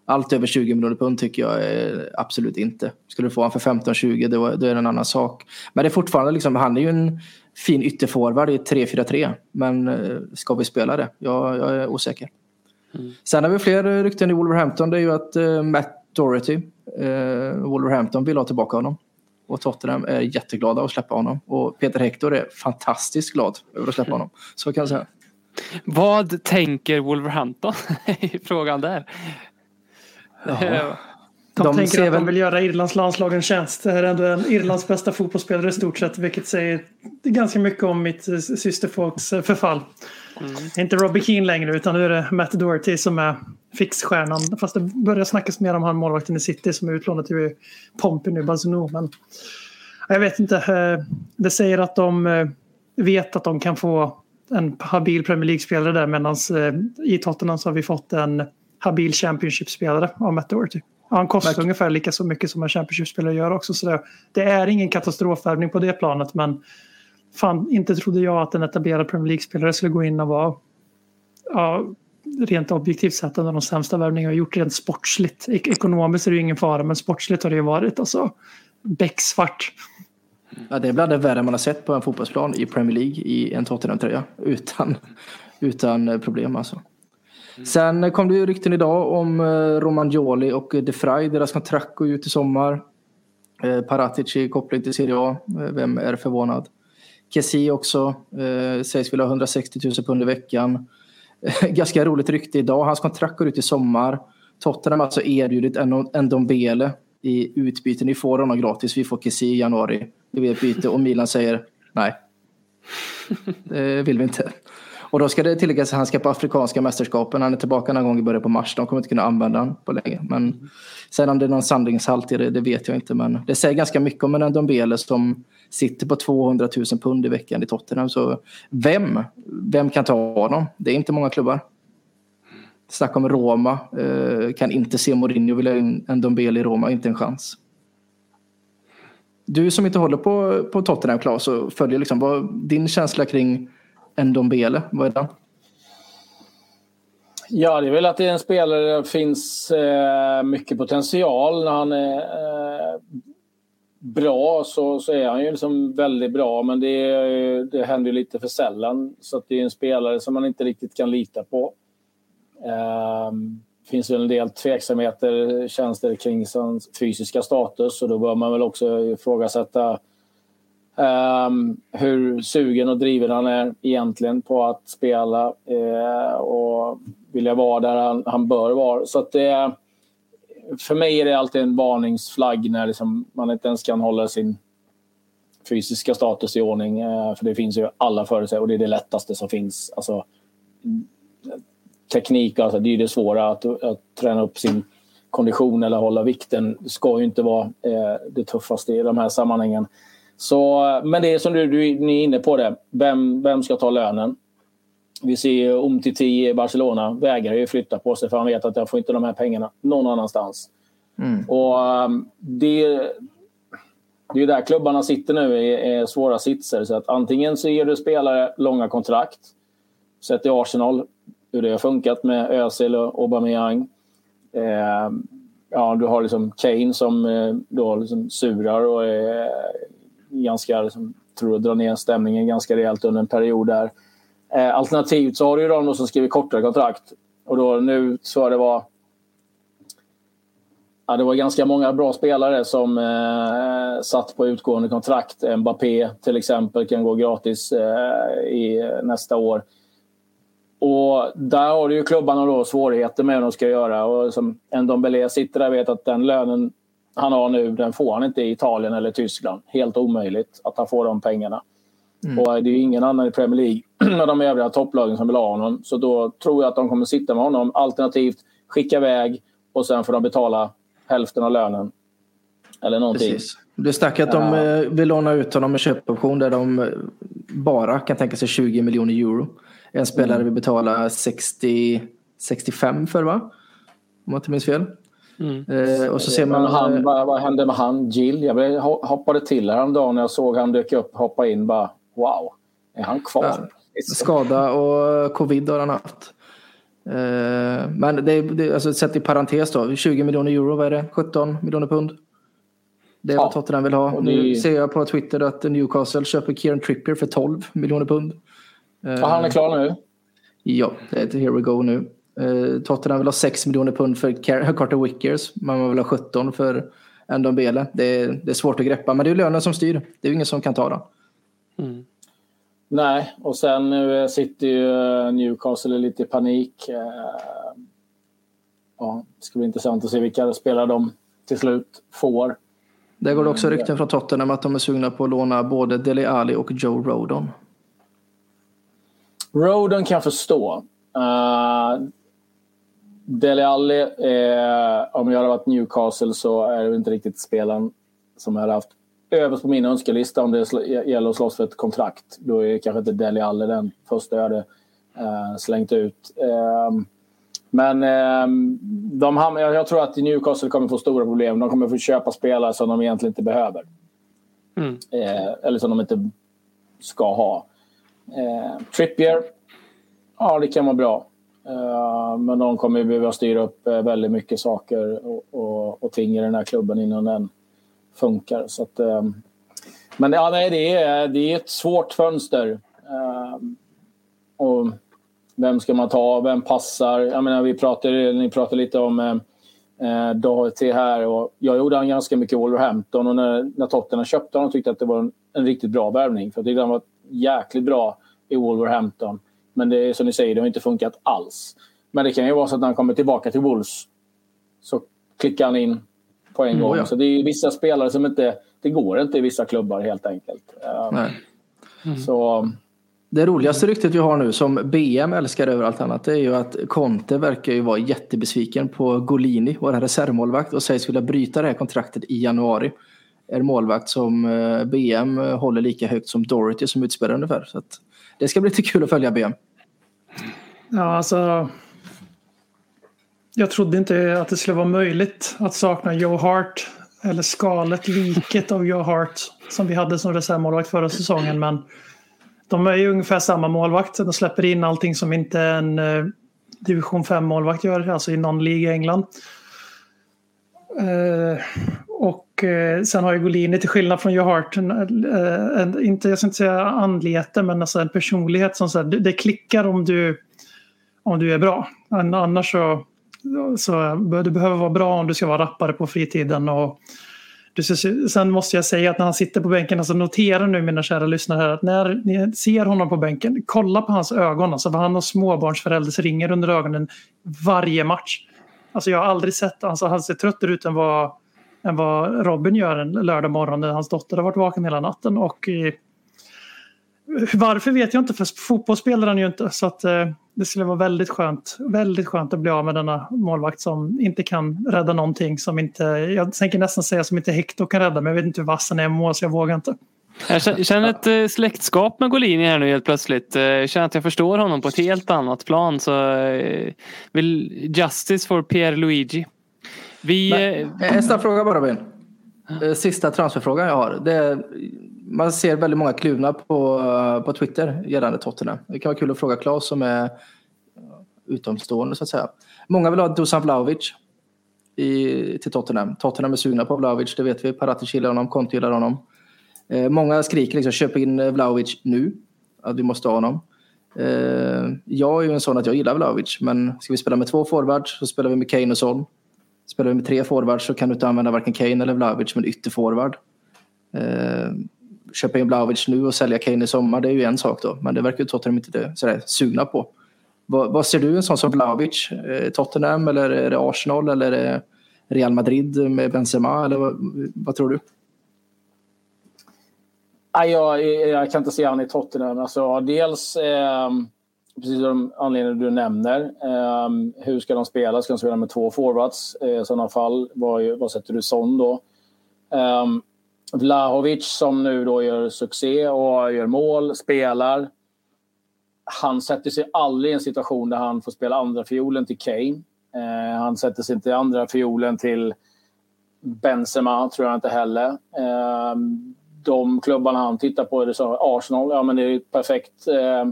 Allt över 20 miljoner pund tycker jag är absolut inte. Skulle du få honom för 15-20 då, då är det en annan sak. Men det är fortfarande liksom, han är ju en fin ytterforward i 3-4-3. Men eh, ska vi spela det? Jag, jag är osäker. Sen har vi fler rykten i Wolverhampton. Det är ju att eh, Matt Doherty, eh, Wolverhampton vill ha tillbaka honom. Och Tottenham är jätteglada att släppa honom. Och Peter Hector är fantastiskt glad över att släppa honom. Så kan jag säga. Vad tänker Wolverhampton i frågan där? De, De tänker ser att väl- de vill göra Irlands landslag en tjänst. Det här är ändå en Irlands bästa fotbollsspelare i stort sett, vilket säger ganska mycket om mitt eh, systerfolks eh, förfall. Är inte Robbie Keane längre, utan nu är det Matt Doherty som är fixstjärnan. Fast det börjar snackas mer om han målvakten i City som är utlånad till Pompey nu, Bazunu. Men jag vet inte. eh, Det säger att de vet att de kan få en habil Premier League-spelare där medan i Tottenham så har vi fått en habil Championship-spelare av Matt Doherty. Ja, han kostar Men- ungefär lika så mycket som en Championship-spelare gör också. Så det, det är ingen katastrofvärvning på det planet men fan, inte trodde jag att en etablerad Premier League-spelare skulle gå in och vara ja, rent objektivt sett en av de sämsta värvningar jag gjort rent sportsligt. Ek- ekonomiskt är det ju ingen fara men sportsligt har det ju varit alltså becksvart. Ja, det är bland det värre man har sett på en fotbollsplan i Premier League i en Tottenham-tröja. Utan, utan problem alltså. Sen kom det ju rykten idag om eh, Romagnoli och De Frey. Deras kontrakt går ut i sommar. Eh, Paratic i koppling till Serie A. Eh, Vem är förvånad? Kessie också. Sägs vilja ha 160 000 pund i veckan. Ganska roligt rykte idag. Hans kontrakt går ut i sommar. Tottenham har alltså erbjudit en, en Dombele i utbyte. Ni får honom gratis. Vi får Kessie i januari. Det blir ett byte och Milan säger nej. Det vill vi inte. Och då ska det tilläggas att han ska på afrikanska mästerskapen. Han är tillbaka någon gång i början på mars. De kommer inte kunna använda honom på länge. Men sen om det är någon sanningshalt i det, det vet jag inte. Men det säger ganska mycket om en Ndombele som sitter på 200 000 pund i veckan i Tottenham. Så vem, vem kan ta honom? Det är inte många klubbar. Snacka om Roma. Eh, kan inte se Mourinho vilja ha in en Ndombele i Roma. Inte en chans. Du som inte håller på, på Tottenham, Claes, och följer liksom, vad, din känsla kring Ndombele, vad är den? Ja, det är väl att det är en spelare där det finns eh, mycket potential. När han är eh, bra så, så är han ju liksom väldigt bra, men det, är- det händer ju lite för sällan. Så att det är en spelare som man inte riktigt kan lita på. Eh, finns väl en del tveksamheter, tjänster kring hans fysiska status och då bör man väl också ifrågasätta Um, hur sugen och driven han är egentligen på att spela uh, och vilja vara där han, han bör vara. Så att det, för mig är det alltid en varningsflagg när liksom man inte ens kan hålla sin fysiska status i ordning. Uh, för det finns ju alla förutsättningar och det är det lättaste som finns. Alltså, teknik, alltså, det är det svåra att, att träna upp sin kondition eller hålla vikten ska ju inte vara eh, det tuffaste i de här sammanhangen. Så, men det är som du, du ni är inne på det. Vem, vem ska ta lönen? Vi ser ju Umtiti i Barcelona vägrar ju flytta på sig för han vet att jag får inte de här pengarna någon annanstans. Och um, det, det är där klubbarna sitter nu i, i svåra sitser. Så att antingen så ger du spelare långa kontrakt. Sett i Arsenal hur det har funkat med Özil och Aubameyang. Eh, ja, du har liksom Kane som eh, då liksom surar och är ganska, liksom, tror jag, drar ner stämningen ganska rejält under en period där. Eh, alternativt så har du ju de som skriver kortare kontrakt. Och då nu så det var Ja, det var ganska många bra spelare som eh, satt på utgående kontrakt. Mbappé till exempel kan gå gratis eh, i nästa år. Och där har du ju klubbarna då svårigheter med hur de ska göra. Och som Ndombele sitter där och vet att den lönen han har nu, den får han inte i Italien eller Tyskland. Helt omöjligt att han får de pengarna. Och det är ju ingen annan i Premier League av de övriga topplagen som vill ha honom. Så då tror jag att de kommer sitta med honom. Alternativt skicka iväg och sen får de betala hälften av lönen. Eller någonting. Precis. Det snack att de Ja. eh, vill låna ut honom med köpoption där de eh, bara kan tänka sig 20 miljoner euro. En spelare vi betalar 60, 65 för va? Om jag inte minns fel. Eh, och så ser man... Han, vad, vad hände med han? Jill? Jag hoppade till häromdagen när jag såg han dök upp. Hoppa in bara. Wow. Är han kvar? Skada och covid har han haft. Eh, Men det är, det är alltså sett i parentes då. 20 miljoner euro, vad är det? 17 miljoner pund? Det är Ja. vad Tottenham vill ha. Och det- Nu ser jag på Twitter att Newcastle köper Kieran Trippier för 12 miljoner pund. Ja, han är klar nu. Ja, det är ett here we go nu. Eh, Tottenham vill ha 6 miljoner pund för Car- Carter Wickers. Men man vill ha 17 för Ndombele. Det är, det är svårt att greppa, men det är lönen som styr. Det är ju ingen som kan ta den. Nej, och sen nu sitter ju eh, Newcastle lite i panik. Eh, Ja, det ska bli intressant att se vilka spelare de till slut får. Där går det också rykten från Tottenham att de är sugna på att låna både Dele Alli och Joe Rodon. Roden kan jag förstå. Uh, Dele Alli, eh, om jag hade varit Newcastle så är det inte riktigt spelaren som jag hade haft överst på min önskelista om det gäller att slåss för ett kontrakt. Då är kanske inte Dele Alli den första jag hade eh, slängt ut. Eh, men eh, de, ham- jag tror att Newcastle kommer få stora problem. De kommer få köpa spelare som de egentligen inte behöver. Mm. Eh, eller som de inte ska ha. Eh, Trippier, ja det kan vara bra. Eh, men de kommer ju behöva styra upp eh, väldigt mycket saker och, och, och ting i den här klubben innan den funkar. Så att, eh, men ja, nej, det, är, det är ett svårt fönster. Och vem ska man ta? Vem passar? Jag menar, vi pratade, ni pratade lite om eh, eh, Doherty här. Och jag gjorde han ganska mycket i Wolverhampton och när, när Tottenham köpte honom tyckte jag att det var en, en riktigt bra värvning. För jag tyckte han var jäkligt bra i Wolverhampton. Men det är som ni säger, det har inte funkat alls. Men det kan ju vara så att när han kommer tillbaka till Wolves så klickar han in på en Mm, gång. ja. Så det är vissa spelare som inte... Det går inte i vissa klubbar helt enkelt. Eh, Nej. Så Det roligaste ryktet vi har nu som BM älskar över allt annat det är ju att Conte verkar ju vara jättebesviken på Golini, vår reservmålvakt och sägs vilja bryta det här kontraktet i januari. Är målvakt som eh, BM eh, håller lika högt som Dorothy som utspelare ungefär. Så att det ska bli lite kul att följa BM. Ja, alltså. Jag trodde inte att det skulle vara möjligt att sakna Joe Hart eller skalet liket av Joe Hart som vi hade som reservmålvakt förra säsongen. Men de är ju ungefär samma målvakt. De släpper in allting som inte en eh, division 5 målvakt gör, alltså i någon liga i England. Och eh, sen har ju Golini till skillnad från Johart, en, eh, en, inte, jag ska inte säga andlighet, men alltså en personlighet som så här, det, klickar om du, om du är bra. Annars så, så du behöver vara bra om du ska vara rappare på fritiden. Och du, sen måste jag säga att när han sitter på bänken, alltså notera nu mina kära lyssnare här, att när ni ser honom på bänken, kolla på hans ögon. Alltså för han har småbarnsförälders ringer under ögonen varje match. Alltså jag har aldrig sett, alltså han ser tröttare ut än vad, än vad Robin gör en lördag morgon när hans dotter har varit vaken hela natten. Och varför vet jag inte, för fotboll spelar han ju inte. Så att, eh, det skulle vara väldigt skönt, väldigt skönt att bli av med denna målvakt som inte kan rädda någonting. Som inte, jag tänker nästan säga som inte Hector kan rädda, men jag vet inte hur vass han är med mål så jag vågar inte. Jag känner- ett eh, släktskap med Golini här nu helt plötsligt. Eh, jag känner att jag förstår honom på ett helt annat plan. Så eh, vill Justice for Pierre Luigi. Vi... eh, En snabb fråga bara Ben. Eh, Sista transferfrågan jag har. Det man ser väldigt många kluvna på, eh, på Twitter gällande Tottenham. Det kan vara kul att fråga Claes som är utomstående så att säga. Många vill ha Dusan Vlahovic i, till Tottenham. Tottenham är sugna på Vlahovic, det vet vi. Paratici gillar honom, Conte gillar honom. Eh, många skriker liksom köp in eh, Vlahovic nu. Att vi måste ha honom. Eh, jag är ju en sån att jag gillar Vlahovic. Men ska vi spela med två forwards så spelar vi med Kane och Son. Spelar du med tre forwards så kan du inte använda varken Kane eller Vlahovic som en ytterforward. Eh, köpa in Vlahovic nu och sälja Kane i sommar, det är ju en sak då. Men det verkar ju Tottenham inte sådär sugna på. Vad, vad ser du en sån som Vlahovic? Eh, Tottenham eller är det Arsenal eller är det Real Madrid med Benzema? Eller vad, vad tror du? Nej, jag, jag kan inte se han i Tottenham. Alltså, dels, eh, precis som anledningen du nämner, eh, hur ska de spela? Ska de spela med två forwards? Eh, I sådana fall, vad, vad sätter du sån då? Eh, Vlahovic som nu då gör succé och gör mål, spelar. han sätter sig aldrig i en situation där han får spela andra fiolen till Kane. Eh, han sätter sig inte i andra fiolen till Benzema, tror jag inte heller. Eh, de klubbarna han tittar på, är det så, Arsenal, ja men det är ju perfekt. Eh,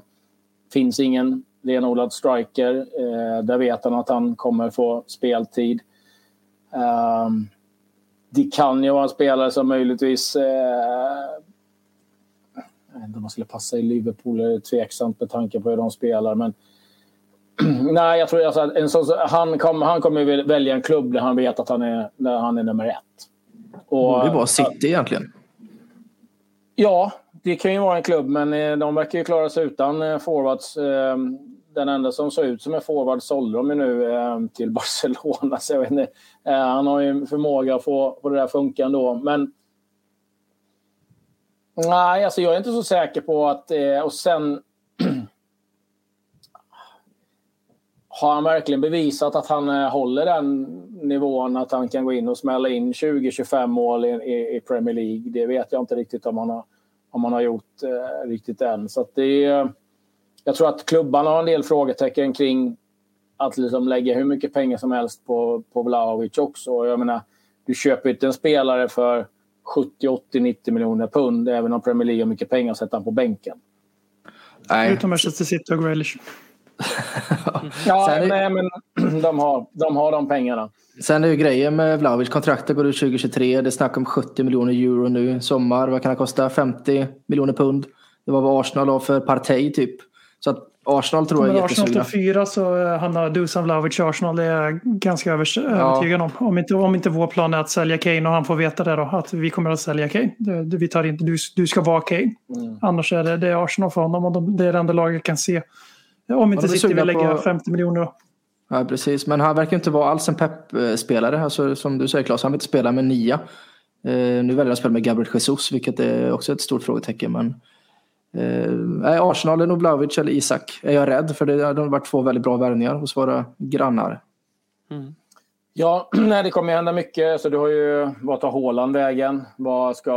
finns ingen renodlad striker. Eh, där vet han att han kommer få speltid. Eh, det kan ju vara en spelare som möjligtvis... Eh, jag vet inte om man skulle passa i Liverpool, det är tveksamt med tanke på hur de spelar. Men nej, jag tror alltså att en sån, han, kom, han kommer väl välja en klubb där han vet att han är, där han är nummer ett. Och, Det var City egentligen. Ja, det kan ju vara en klubb, men eh, de verkar ju klara sig utan eh, forwards. Eh, den enda som såg ut som en forward sålde de ju nu till Barcelona. Så jag vet inte. Han har ju förmåga att få, få det där funka ändå. Men nej, alltså jag är inte så säker på att... Och sen... Har han verkligen bevisat att han håller den nivån att han kan gå in och smälla in 20-25 mål i, i Premier League? Det vet jag inte riktigt om han har, om han har gjort eh, riktigt än. Så att det är, jag tror att klubbarna har en del frågetecken kring att liksom lägga hur mycket pengar som helst på, på Vlahovic också. Och Jag menar, du köper inte en spelare för 70, 80, 90 miljoner pund även om Premier League har mycket pengar att sätta på bänken. Nej, Utom Manchester City och Grealish. Ja, är- nej, men de har, de har de pengarna. Sen är ju grejen med Vlahovic, kontraktet går ut 2023. Det är snack om 70 miljoner euro nu. Sommar, vad kan det kosta? 50 miljoner pund. Det var vad Arsenal har för Partey typ. Så att Arsenal tror jag är Men Arsenal jättesugna. till fyra så eh, hamnar Dusan Vlahovic i Arsenal. Det är jag ganska övertygad om. Om inte, om inte vår plan är att sälja Kane och han får veta det då. Att vi kommer att sälja Kane. Det, vi tar inte, du, du ska vara Kane. Mm. Annars är det, det är Arsenal för honom och de, det är det enda laget kan se. Om inte City vill lägga på- 50 miljoner. Ja, precis. Men han verkar inte vara alls en pepp-spelare. Alltså, som du säger Claes, han vill inte spela med nia. Eh, nu väljer han att spela med Gabriel Jesus, vilket är också ett stort frågetecken. Men, eh, Arsenal är nog Vlahovic eller Isak. Är jag rädd, för det har varit två väldigt bra värvningar hos våra grannar. Ja, nej, det kommer hända mycket. Så du har ju, vad tar Haaland vägen? Vad ska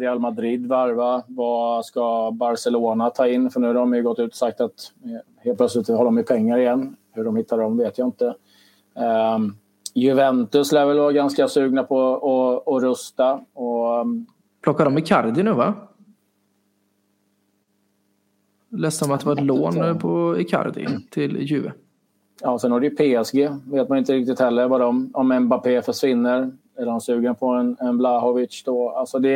Real Madrid varva? Vad ska Barcelona ta in? För nu har de ju gått ut och sagt att eh, helt plötsligt har de ju pengar igen. Hur de hittar dem vet jag inte. Ehm, Juventus lär väl vara ganska sugna på att, att rusta. Och, ehm, Plockar de Icardi nu va? Läste om att det var ett lån på Icardi till Juve. Ja, sen har du ju PSG. Vet man inte riktigt heller vad de... Om Mbappé försvinner, är de sugna på en, en Vlahovic då? Alltså det,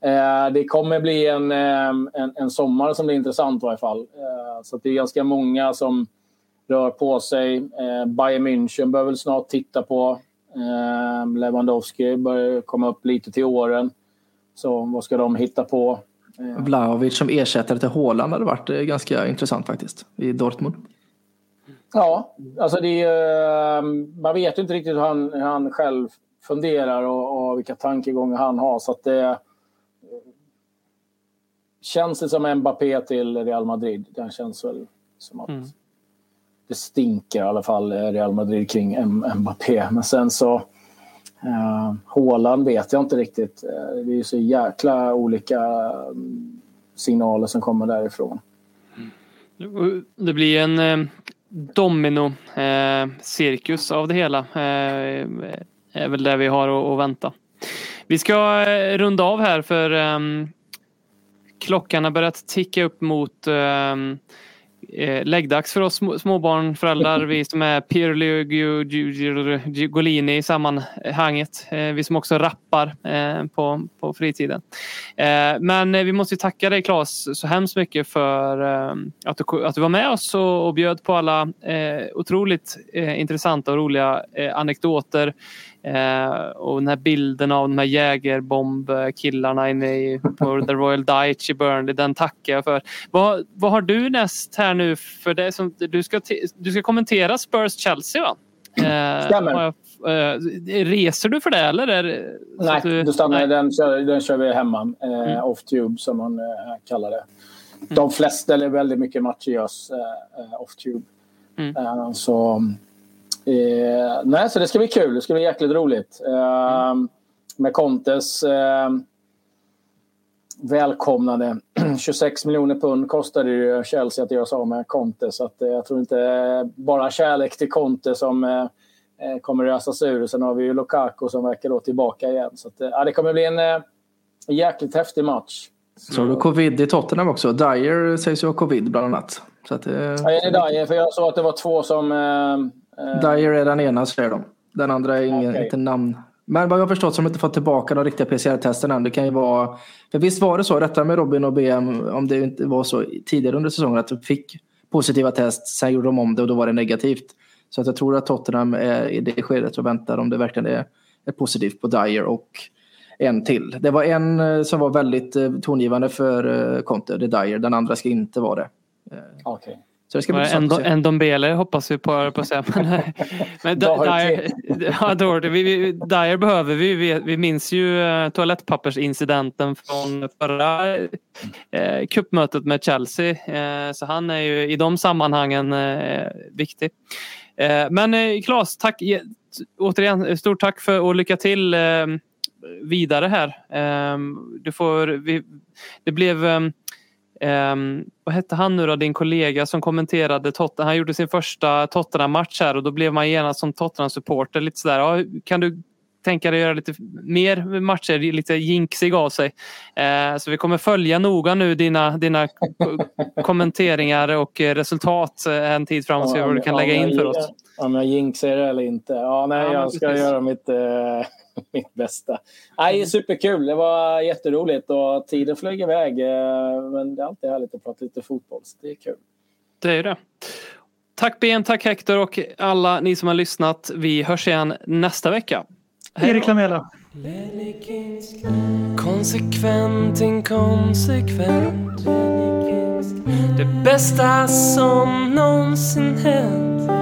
eh, det kommer bli en, eh, en, en sommar som blir intressant i varje fall. Eh, så att det är ganska många som rör på sig. Eh, Bayern München bör väl snart titta på. Eh, Lewandowski börjar komma upp lite till åren. Så vad ska de hitta på? Eh. Vlahovic som ersättare till Haaland hade varit eh, ganska intressant faktiskt i Dortmund. Ja, alltså det är, eh, man vet ju inte riktigt hur han, hur han själv funderar och, och vilka tankegångar han har. Så att det känns det som Mbappé till Real Madrid. Den känns väl som att det stinker i alla fall eh, Real Madrid kring M- Mbappé. Men sen så eh, Haaland vet jag inte riktigt. Det är ju så jäkla olika mm, signaler som kommer därifrån. Det blir en eh, domino eh, cirkus av det hela. Eh, är väl det vi har att, att vänta. Vi ska eh, runda av här för ehm, klockan har börjat ticka upp mot ehm, eh, läggdags för oss små- småbarnföräldrar. Vi som är Pirlo Golini i sammanhanget. Eh, vi som också rappar eh, på, på fritiden. Men vi måste tacka dig Claes så hemskt mycket för att, du, att du var med oss och, och bjöd på alla otroligt intressanta och roliga anekdoter. Eh, och den här bilden av de här jägerbombkillarna inne i, på The Royal Dyche i Burnley, den tackar jag för. Vad, vad har du näst här nu? För det som, du, ska, du ska kommentera Spurs-Chelsea va? Eh, Stämmer. jag- eh, reser du för det eller? Är Nej, du- du stannar, nej. Den, kör, den kör vi hemma. Eh, Mm. Off-tube som man eh, kallar det. De flesta, eller väldigt mycket matcher görs eh, off-tube. Mm. Så, eh, nej, så det ska bli kul. Det ska bli jäkligt roligt. Eh, Med Contes eh, välkomnande 26 miljoner pund kostade ju Chelsea att göra sig av med Conte. Så att, eh, jag tror inte bara kärlek till Conte som eh, eh, kommer ösas ur. Sen har vi ju Lukaku som verkar då tillbaka igen. Så att, ja, det kommer bli en eh, jäkligt häftig match. Så har du covid i Tottenham också. Dyer sägs ju ha covid bland annat. Så att, eh, Ja, är det Dyer? För jag såg att det var två som... Eh, Dyer är den ena säger de. Den andra är ingen, Okej. inte namn. Men vad jag har förstått så har de inte fått tillbaka de riktiga PCR-testen än. Det kan ju vara... För visst var det så, detta med Robin och BM, om det inte var så tidigare under säsongen att de fick positiva test, sen gjorde de om det och då var det negativt. Så att jag tror att Tottenham är i det skedet och väntar om det verkligen är, är positivt på Dyer och en till. Det var en eh, som var väldigt eh, tongivande för eh, Conte, det Dyer. Den andra ska inte vara det. Okej. Så det ska bli En, en Dombele hoppas vi på, på att säga. Men, men D- Doherty. Dyer, ja, Doherty, vi, vi, Dyer behöver vi. Vi, vi minns ju eh, toalettpappersincidenten från förra eh, cupmötet med Chelsea. Eh, så han är ju i de sammanhangen eh, viktig. Eh, men eh, Claes, tack återigen. Stort tack för och lycka till eh, vidare här. Eh, du får, vi, det blev eh, Um, vad hette han nu då, din kollega som kommenterade Tottenham? Han gjorde sin första Tottenham-match här och då blev man genast som Tottenham-supporter lite sådär. Ja, kan du tänka dig göra lite mer matcher, lite jinxig av sig? Eh, så vi kommer följa noga nu dina, dina ko- kommenteringar och resultat en tid framåt. Se vad du kan lägga in för oss. Om jag jinxar eller inte. Ja, nej, jag ska göra mitt, eh, mitt bästa. Nej, superkul. Det var jätteroligt och tiden flög iväg. Eh, men det är alltid härligt att prata lite fotboll. Så det är kul. Det är det. Tack Ben, tack Hector och alla ni som har lyssnat. Vi hörs igen nästa vecka. Hej. Erik Lamela. Konsekvent, inkonsekvent Det bästa som någonsin hänt